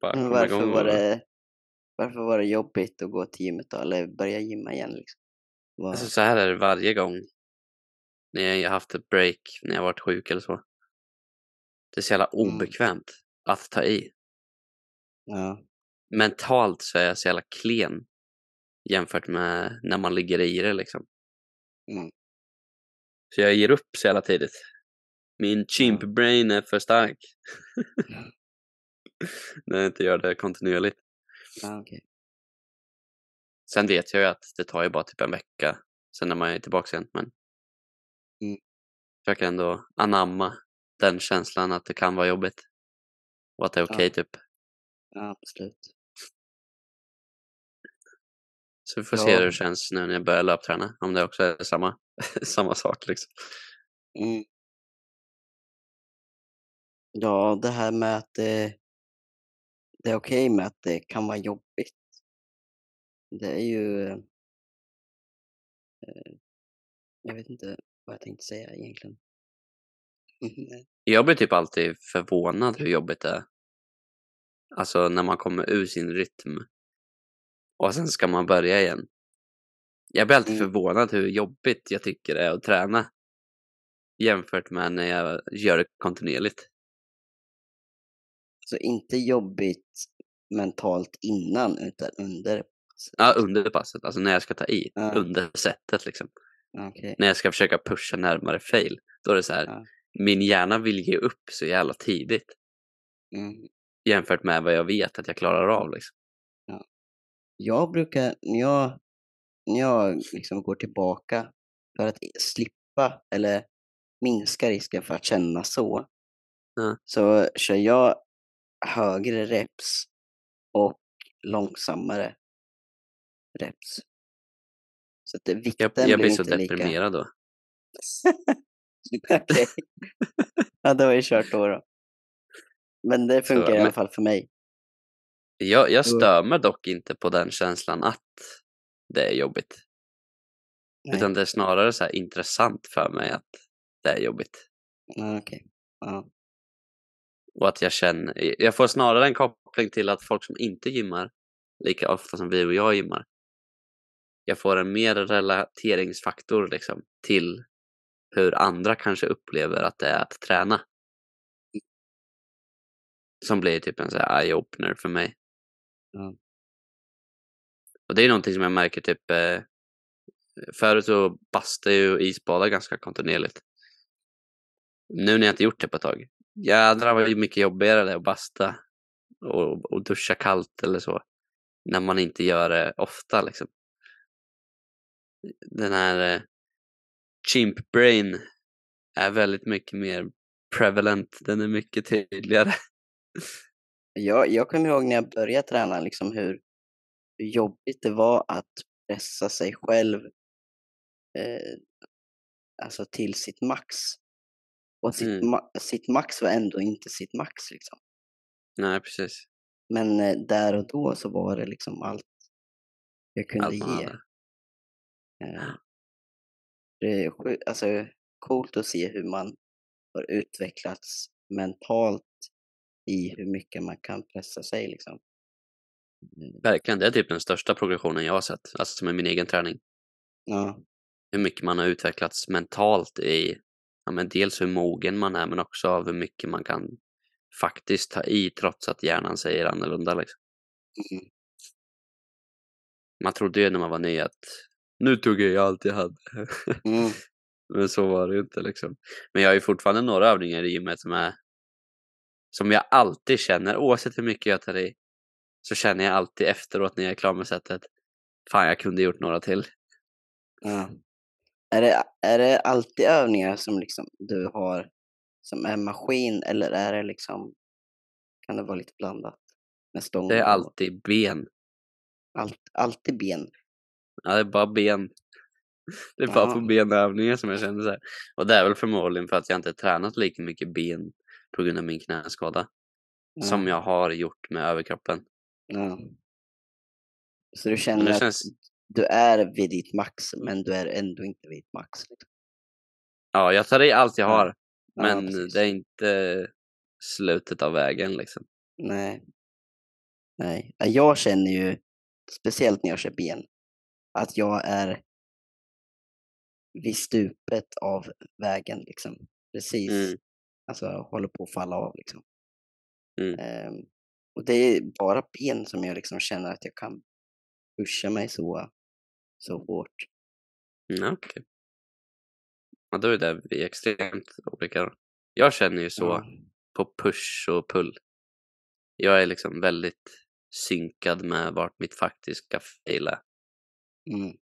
Varför var, det, varför var det jobbigt att gå till gymmet då? Eller börja gymma igen liksom? Vad- Alltså, så här är det varje gång. När jag har haft ett break, när jag har varit sjuk eller så. Det är så jävla Mm. obekvämt att ta i. ja. Mentalt så är jag så jävla klen. jämfört med när man ligger i det liksom. Mm. Så jag ger upp så jävla tidigt. Min chimp brain är för stark. när jag inte gör det kontinuerligt. Ja, okej. Sen vet jag ju att det tar ju bara typ en vecka, sen är man ju tillbaka igen. Men Mm. försöker ändå anamma den känslan att det kan vara jobbigt. Och att det är okej Ja. typ. Ja, absolut. Så vi får se Ja. hur det känns nu när jag börjar löpträna. Om det också är samma, samma sak liksom. Mm. Ja, det här med att det, det är okej med att det kan vara jobbigt. Det är ju... Eh, jag vet inte vad jag tänkte säga egentligen. Jag blir typ alltid förvånad hur jobbigt det är. Alltså när man kommer ur sin rytm. Och sen ska man börja igen. Jag blir alltid Mm. förvånad hur jobbigt jag tycker det är att träna. Jämfört med när jag gör det kontinuerligt. Så inte jobbigt mentalt innan utan under. Ja, under passet. Alltså när jag ska ta i. Ja. Under sättet liksom. Okej. När jag ska försöka pusha närmare fail. Då är det så här. Ja. Min hjärna vill ge upp så jävla tidigt. Mm. Jämfört med vad jag vet att jag klarar av liksom. Jag brukar, när jag, när jag liksom går tillbaka för att slippa eller minska risken för att känna så, Ja. så kör jag högre reps och långsammare reps. Så att det, vikten Jag, jag blir så inte lika... deprimerad då. Okej. ja, det var ju kört då. då. Men det funkar Så, i alla men- fall för mig. Jag, jag stör mig dock inte på den känslan att det är jobbigt. Nej. Utan det är snarare så intressant för mig att det är jobbigt. Ja, okej. Ja. Och att jag känner, jag får snarare en koppling till att folk som inte gymmar lika ofta som vi och jag gymmar. Jag får en mer relateringsfaktor liksom till hur andra kanske upplever att det är att träna. Som blir typ en så här eye-opener för mig. Ja. Och det är någonting som jag märker typ eh, Förut så bastade jag och isbadade ganska kontinuerligt. Nu när jag inte gjort det på ett tag. Jädrar vad mycket jobbigare det är att basta och, och duscha kallt eller så. När man inte gör det ofta liksom. Den här eh, chimp brain är väldigt mycket mer prevalent. Den är mycket tydligare. Jag, jag kommer ihåg när jag började träna liksom hur, hur jobbigt det var att pressa sig själv eh, alltså till sitt max. Och sitt, Mm. ma- sitt max var ändå inte sitt max liksom. Nej, precis. Men eh, där och då så var det liksom allt jag kunde Allt ge. Eh, det är alltså, coolt att se hur man har utvecklats mentalt i hur mycket man kan pressa sig liksom. Mm, Verkligen, det är typ den största progressionen jag har sett. Alltså med min egen träning. Ja, hur mycket man har utvecklats mentalt i ja, men dels hur mogen man är men också av hur mycket man kan faktiskt ta i trots att hjärnan säger annorlunda. Liksom. Mm. Man trodde ju när man var ny att nu tog jag allt jag hade. mm, men så var det ju inte liksom. Men jag har ju fortfarande några övningar i gymmet som är som jag alltid känner oavsett hur mycket jag tar i så känner jag alltid efteråt när jag är klar med sättet fan jag kunde gjort några till. ja. Är, det, är det alltid övningar som liksom du har som är maskin eller är det liksom kan det vara lite blandat? Med stång Det är alltid ben. allt, alltid ben. Ja, det är bara ben. Det är bara Ja. på benövningar som jag känner så här. Och det är väl förmodligen för att jag inte tränat lika mycket ben på grund av min knäskada. Ja, Som jag har gjort med överkroppen. Ja. Så du känner att känns, du är vid ditt max men du är ändå inte vid ditt max? Liksom. ja, jag tar i allt jag Ja. har. Ja, Men det är inte slutet av vägen liksom. Nej. Nej. Ja, Jag känner ju, speciellt när jag kör ben, att jag är vid stupet av vägen liksom. Precis. Mm. Alltså håller på att falla av liksom. Mm. Ehm, och det är bara ben som jag liksom känner att jag kan pusha mig så så hårt. Mm, okej. Ja, då är det vi är extremt olika. Jag känner ju så Ja. på push och pull. Jag är liksom väldigt synkad med vart mitt faktiska fail är. Mm.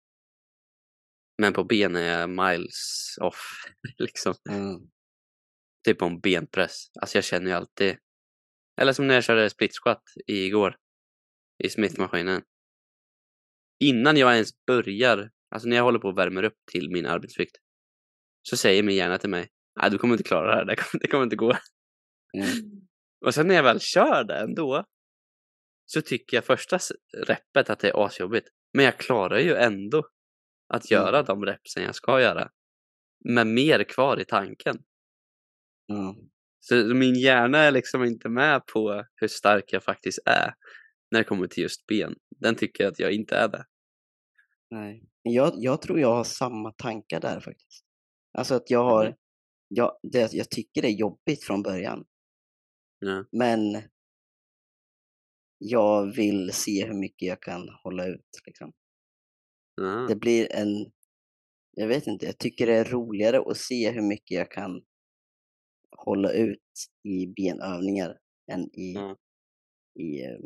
Men på ben är jag miles off. liksom. Ja. Typ på en benpress. Alltså jag känner ju alltid. Eller som när jag körde split squat igår. I Smith-maskinen. Innan jag ens börjar, alltså när jag håller på och värmer upp till min arbetsvikt. Så säger min hjärna till mig. Nej, du kommer inte klara det här. Det kommer, det kommer inte gå. Mm. Och sen när jag väl kör det ändå. Så tycker jag första reppet att det är asjobbigt. Men jag klarar ju ändå att Mm. göra de repsen jag ska göra. Med mer kvar i tanken. Ja. Så min hjärna är liksom inte med på hur stark jag faktiskt är när det kommer till just ben. Den tycker att jag inte är det. Nej. Jag, jag tror jag har samma tankar där faktiskt. Alltså att jag har, Mhm. jag, det, jag tycker det är jobbigt från början. Ja. Men jag vill se hur mycket jag kan hålla ut. Liksom. Ja. Det blir en, jag vet inte, jag tycker det är roligare att se hur mycket jag kan hålla ut i benövningar än i, Ja. i eh,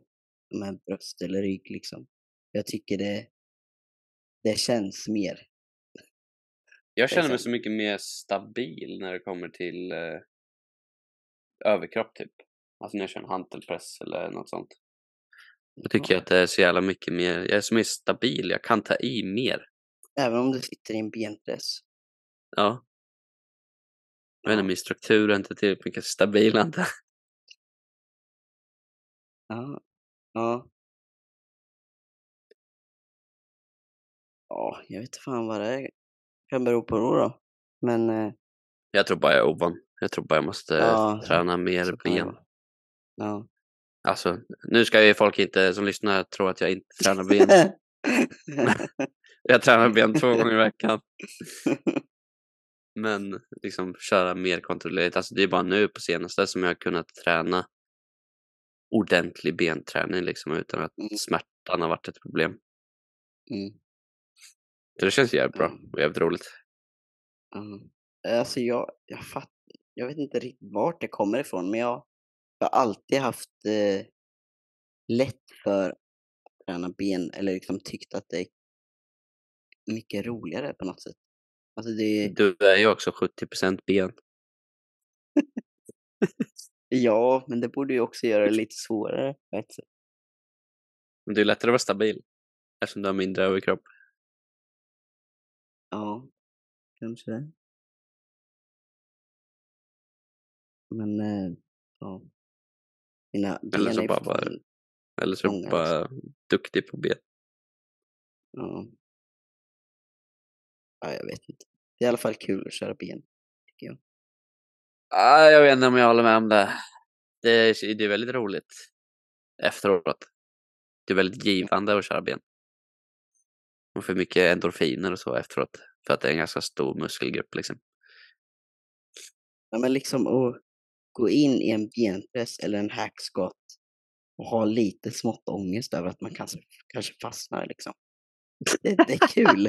med bröst eller rygg. Liksom. Jag tycker det, det känns mer. Jag känner mig så mycket mer stabil när det kommer till eh, överkropp typ. Alltså när jag kör en hantelpress eller något sånt. Tycker jag att det är så jävla mycket mer, jag är så mer stabil, jag kan ta i mer. Även om du sitter i en benpress. Ja. Jag vet inte, min struktur är inte tillräckligt mycket stabil jag. Ja. Ja. Ja, jag vet inte fan vad det är. kan bero på då. då. Men eh, Jag tror bara jag är ovan. Jag tror bara jag måste Ja, träna mer ben. ja. Alltså, nu ska ju folk inte som lyssnar tro att jag inte tränar ben. Jag tränar ben två gånger i veckan. Men liksom köra mer kontrollerat. Alltså det är bara nu på senaste som jag har kunnat träna ordentlig benträning liksom utan att Mm. smärtan har varit ett problem. mm. Så det känns jävligt bra Mm. och jävligt roligt. Mm. Alltså jag, jag fatt, jag vet inte riktigt vart det kommer ifrån, men jag, jag har alltid haft eh, lätt för att träna ben, eller liksom tyckt att det är mycket roligare på något sätt. Alltså det, Du är ju också 70% ben. ja, men det borde ju också göra det lite svårare på ett sätt. Men det är lättare att vara stabil eftersom du har mindre överkropp. Ja, kanske det. Men, eh, ja. Mina ben Eller så bara fortfarande- Eller så är du bara duktig på ben. Ja. Ja, jag vet inte. Det är i alla fall kul att köra ben. Ah, jag vet inte om jag håller med om det. Det är, det är väldigt roligt efteråt. Det är väldigt givande att köra ben. Man får mycket endorfiner och så efteråt. För att det är en ganska stor muskelgrupp liksom. Ja, men liksom att gå in i en benpress eller en hackskott och ha lite smått ångest över att man kanske, kanske fastnar liksom. Det, är kul.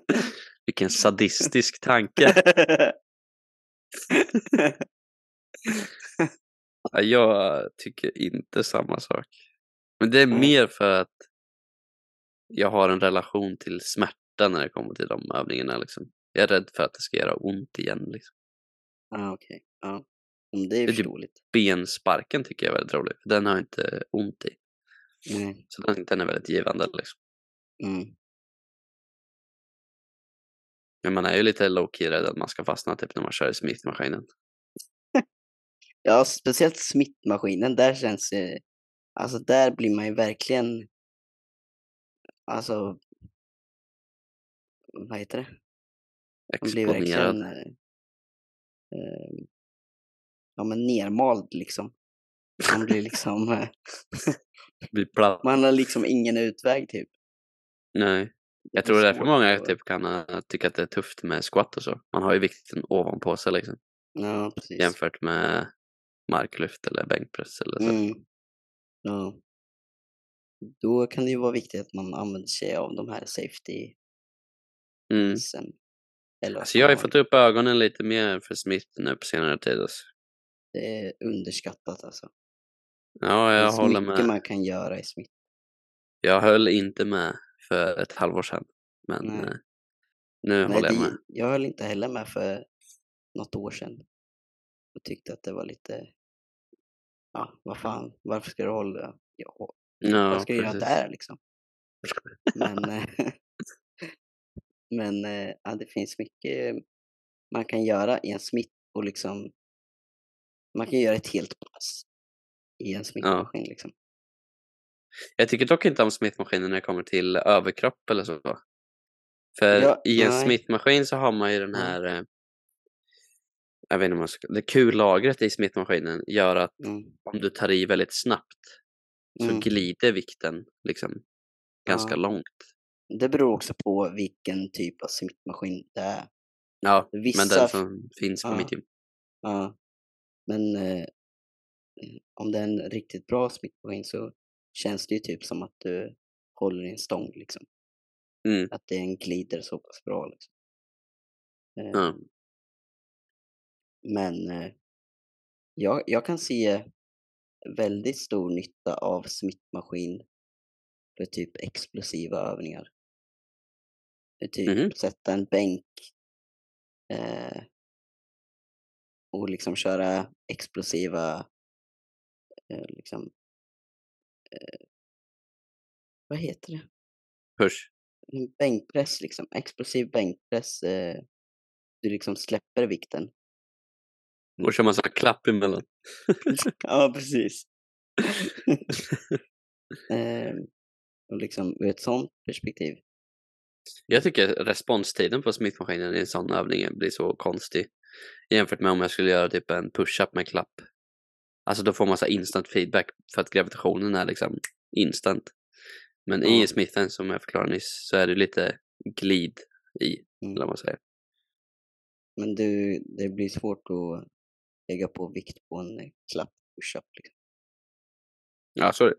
Vilken sadistisk tanke. Ja, Jag tycker inte samma sak. Men det är mer för att jag har en relation till smärta när det kommer till de övningarna. Liksom. Jag är rädd för att det ska göra ont igen. Liksom. ah. Ja. Mm, det är typ- förståeligt. Bensparken tycker jag är väldigt rolig. Den har jag inte ont i. Nej. Så den, den är väldigt givande. Liksom. Mm. Men man är ju lite low-key rädd att man ska fastna typ när man kör i Smith-maskinen. Ja, speciellt smittmaskinen, där känns det... Alltså där blir man ju verkligen... Alltså... Vad heter det? Man blir Exponerad. verkligen... Eh, eh, ja, men nermald liksom. Man blir liksom... Eh, man har liksom ingen utväg typ. Nej. Jag Det tror det är därför många att- typ kan uh, tycka att det är tufft med squat och så. Man har ju vikten ovanpå sig liksom. Ja, precis. Jämfört med marklyft eller bänkpress eller så. Mm. Ja. Då kan det ju vara viktigt att man använder sig av de här safety Mm. sen. Eller Alltså jag har ju fått upp ögonen lite mer för Smith nu på senare tid. Alltså. Det är underskattat alltså. Ja, Det jag är så håller mycket med. man kan göra i Smith. Jag höll inte med för ett halvår sedan. Men Nej. eh, nu Nej, håller jag med. jag höll inte heller med för något år sedan. Jag tyckte att det var lite, ja vad fan, varför ska du hålla, ja, Ja, vad ska du göra där liksom? Men, eh, men eh, ja, det finns mycket man kan göra i en smitt och liksom, man kan göra ett helt pass i en smittmaskin liksom. Jag tycker dock inte om smittmaskiner när det kommer till överkropp eller så. För Ja, i en nej. smittmaskin så har man ju den Mm. här, eh, jag vet inte om man ska, det kullagret i smittmaskinen gör att Mm. om du tar i väldigt snabbt så Mm. glider vikten liksom ganska Ja. långt. Det beror också på vilken typ av smittmaskin det är. Ja, men Vissa den f- som finns på ja. mitt gym. Ja. Men eh, om det är en riktigt bra smittmaskin så känns det ju typ som att du håller i en stång liksom. Mm. Att det en glider så pass bra liksom. Ja. Men eh, jag, jag kan se väldigt stor nytta av smittmaskin för typ explosiva övningar. För typ Mhm. sätta en bänk eh, och liksom köra explosiva eh, liksom vad heter det? Push. En bänkpress liksom, explosiv bänkpress. Eh, du liksom släpper vikten. Och kör massa klapp emellan. ja, precis. eh, och liksom ur ett sånt perspektiv. Jag tycker responstiden på smittmaskinen i en sån övning blir så konstig jämfört med om jag skulle göra typ en push-up med klapp. Alltså då får man så instant feedback för att gravitationen är liksom instant. Men Ja. i smithen som jag förklarade nyss så är det lite glid i, Mm. eller vad man säger. Men du, det blir svårt att lägga på vikt på en klapp push-up. Liksom. Ja, sorry.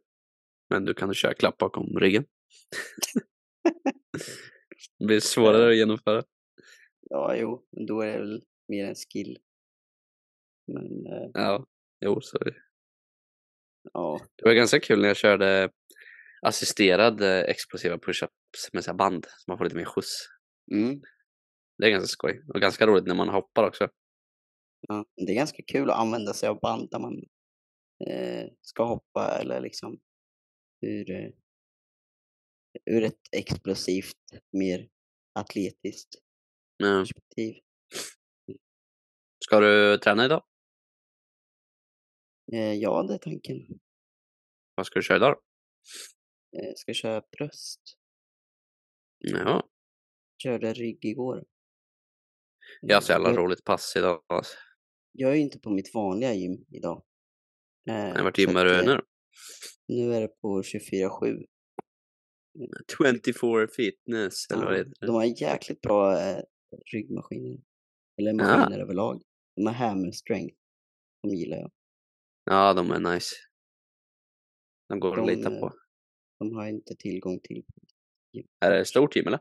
Men du kan köra klapp bakom ryggen. det blir svårare att genomföra. Ja, jo, men då är det väl mer en skill. Men eh, Ja, jo, så ja, Det var ganska kul när jag körde assisterad eh, explosiva push-ups med så band så man får lite mer skjuts. mm, Det är ganska skoj och ganska roligt när man hoppar också. ja. Det är ganska kul att använda sig av band när man eh, ska hoppa eller liksom ur, eh, ur ett explosivt, mer atletiskt Men, perspektiv. ska du träna idag? Eh, ja, det är tanken. Vad ska du köra idag då? Eh, ska köra bröst. Ja, Körde rygg igår. jag har så jävla jag, roligt pass idag. Alltså. jag är ju inte på mitt vanliga gym idag. Eh, Vart gymmar du eh, nu? Nu är det på 24-7. 24 fitness eller vad Ja, heter det? de har jäkligt bra eh, ryggmaskiner. Eller Ja. maskiner överlag. De har hammer strength. De gillar jag. Ja, de är nice. De går att De, lita eh, på. De har inte tillgång till. Är det ett stort gym eller?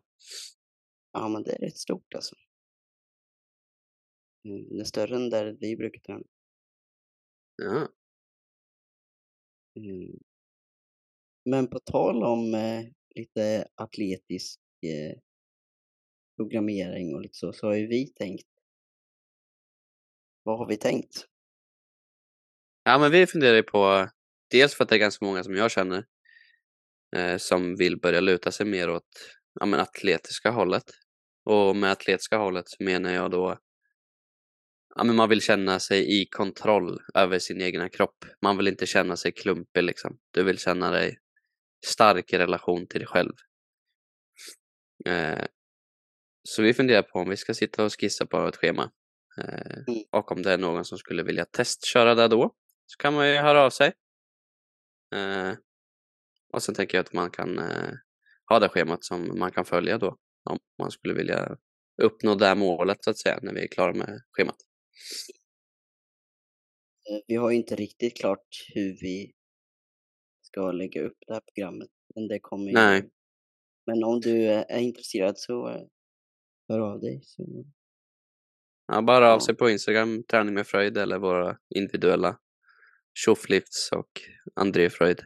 Ja, men det är rätt stort alltså. Mm, Det är större än där vi brukar träna. Ja. Mm. Men på tal om eh, lite atletisk eh, programmering och lite så, så har ju vi tänkt. Vad har vi tänkt? Ja, men vi funderar ju på, dels för att det är ganska många som jag känner eh, som vill börja luta sig mer åt ja, men atletiska hållet. Och med atletiska hållet så menar jag då ja, men man vill känna sig i kontroll över sin egna kropp. Man vill inte känna sig klumpig liksom. Du vill känna dig stark i relation till dig själv. Eh, så vi funderar på om vi ska sitta och skissa på ett schema. Eh, Mm. och om det är någon som skulle vilja testköra det då så kan man ju höra av sig. Eh, och sen tänker jag att man kan eh, ha det schemat som man kan följa då om man skulle vilja uppnå det målet så att säga när vi är klara med schemat. Eh, Vi har ju inte riktigt klart hur vi ska lägga upp det här programmet. Men det kommer ju... Nej. Men om du är intresserad så eh, hör av dig. Så... Ja, bara av sig på Instagram, träning med Fröjd eller våra individuella tjofflifts och André Fröjd.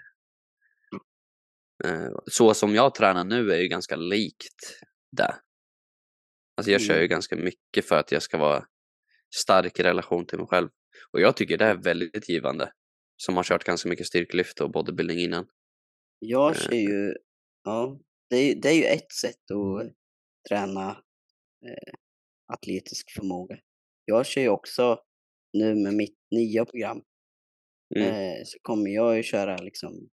Eh, Så som jag tränar nu är ju ganska likt det. Alltså jag kör ju Mm. ganska mycket för att jag ska vara stark i relation till mig själv. Och jag tycker det är väldigt givande. Som har kört ganska mycket styrkelyft och bodybuilding innan. Jag Eh. ser ju, ja, det är, det är ju ett sätt att träna eh, atletisk förmåga. Jag kör ju också nu med mitt nya program Mm. eh, så kommer jag ju köra liksom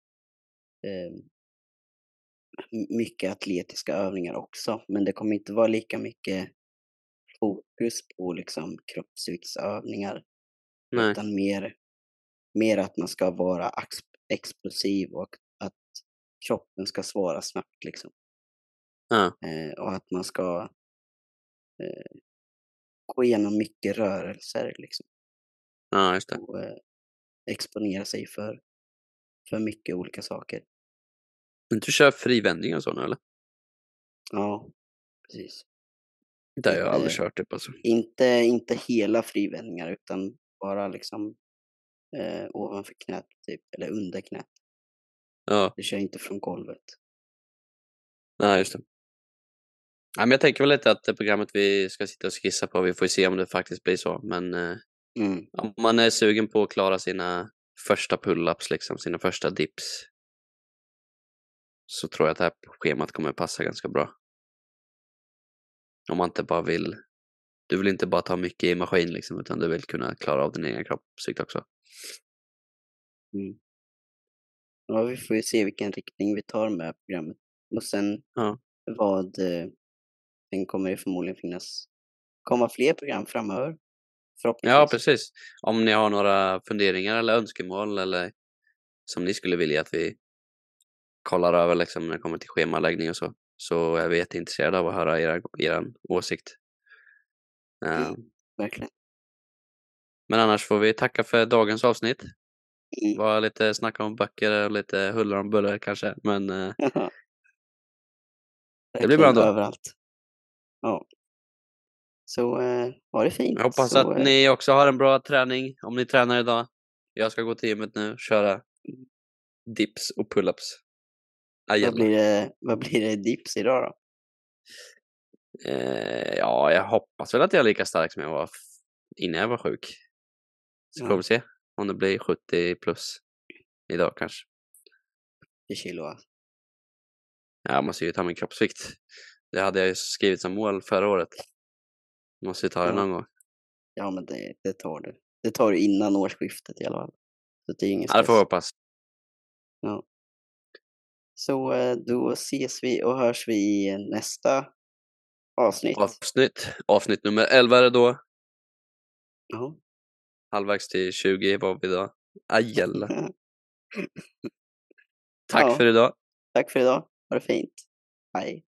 eh, m- mycket atletiska övningar också, men det kommer inte vara lika mycket fokus på liksom kroppsviktsövningar Nej. utan mer, mer att man ska vara ex- explosiv och att kroppen ska svara snabbt liksom. Ja. Eh, och att man ska eh, gå igenom mycket rörelser liksom ja, just det. och eh, exponera sig för, för mycket olika saker. Men du kör frivändning och så nu eller? Ja, precis. Det har jag aldrig Eh. kört typ alltså. Inte, inte hela frivändningar utan bara liksom eh, ovanför knät typ, eller under knät. Ja, Du kör inte från golvet. nej just det. Ja, men jag tänker väl lite att det programmet vi ska sitta och skissa på, vi får se om det faktiskt blir så. Men eh, Mm. om man är sugen på att klara sina första pull-ups, liksom, sina första dips, så tror jag att det här schemat kommer passa ganska bra. Om man inte bara vill, du vill inte bara ta mycket i maskin liksom, utan du vill kunna klara av din egen kroppsvikt också. Mm. Ja, vi får ju se vilken riktning vi tar med programmet. Och sen Ja. vad, eh, sen kommer det förmodligen finnas, komma fler program framöver. Förhoppningsvis. Ja, precis. Om ni har några funderingar eller önskemål eller som ni skulle vilja att vi kollar över liksom när det kommer till schemaläggning och så, så är vi jätteintresserade av att höra era, er åsikt. Eh, Mm. Verkligen. Men annars får vi tacka för dagens avsnitt. Det Mm. var lite snack om böcker och lite huller om buller kanske, men eh, Det blir bra ändå. Överallt. Ja. Så eh, ha det fint. jag hoppas så, att eh, ni också har en bra träning om ni tränar idag. Jag ska gå till gymmet nu och köra dips och pull-ups. vad, blir det, vad blir det dips idag då? Eh, ja, jag hoppas väl att jag är lika stark som jag var innan jag var sjuk. Så Ja. får vi se om det blir 70 plus idag kanske. I kilo alltså. Ja, Jag måste ju ta min kroppsvikt. Det hade jag ju skrivit som mål förra året. Måste ju ta det Ja. någon gång. Ja men det, det tar du. Det tar du innan årsskiftet i alla fall. Så det är ingen Ja, det får stress. hoppas. Så eh, då ses vi och hörs vi i nästa avsnitt. Avsnitt. Avsnitt nummer 11 är det då. Ja. Halvvägs till 20 var vi då. Ajalla. Tack Ja. för idag. Tack för idag. Ha det fint. Hej.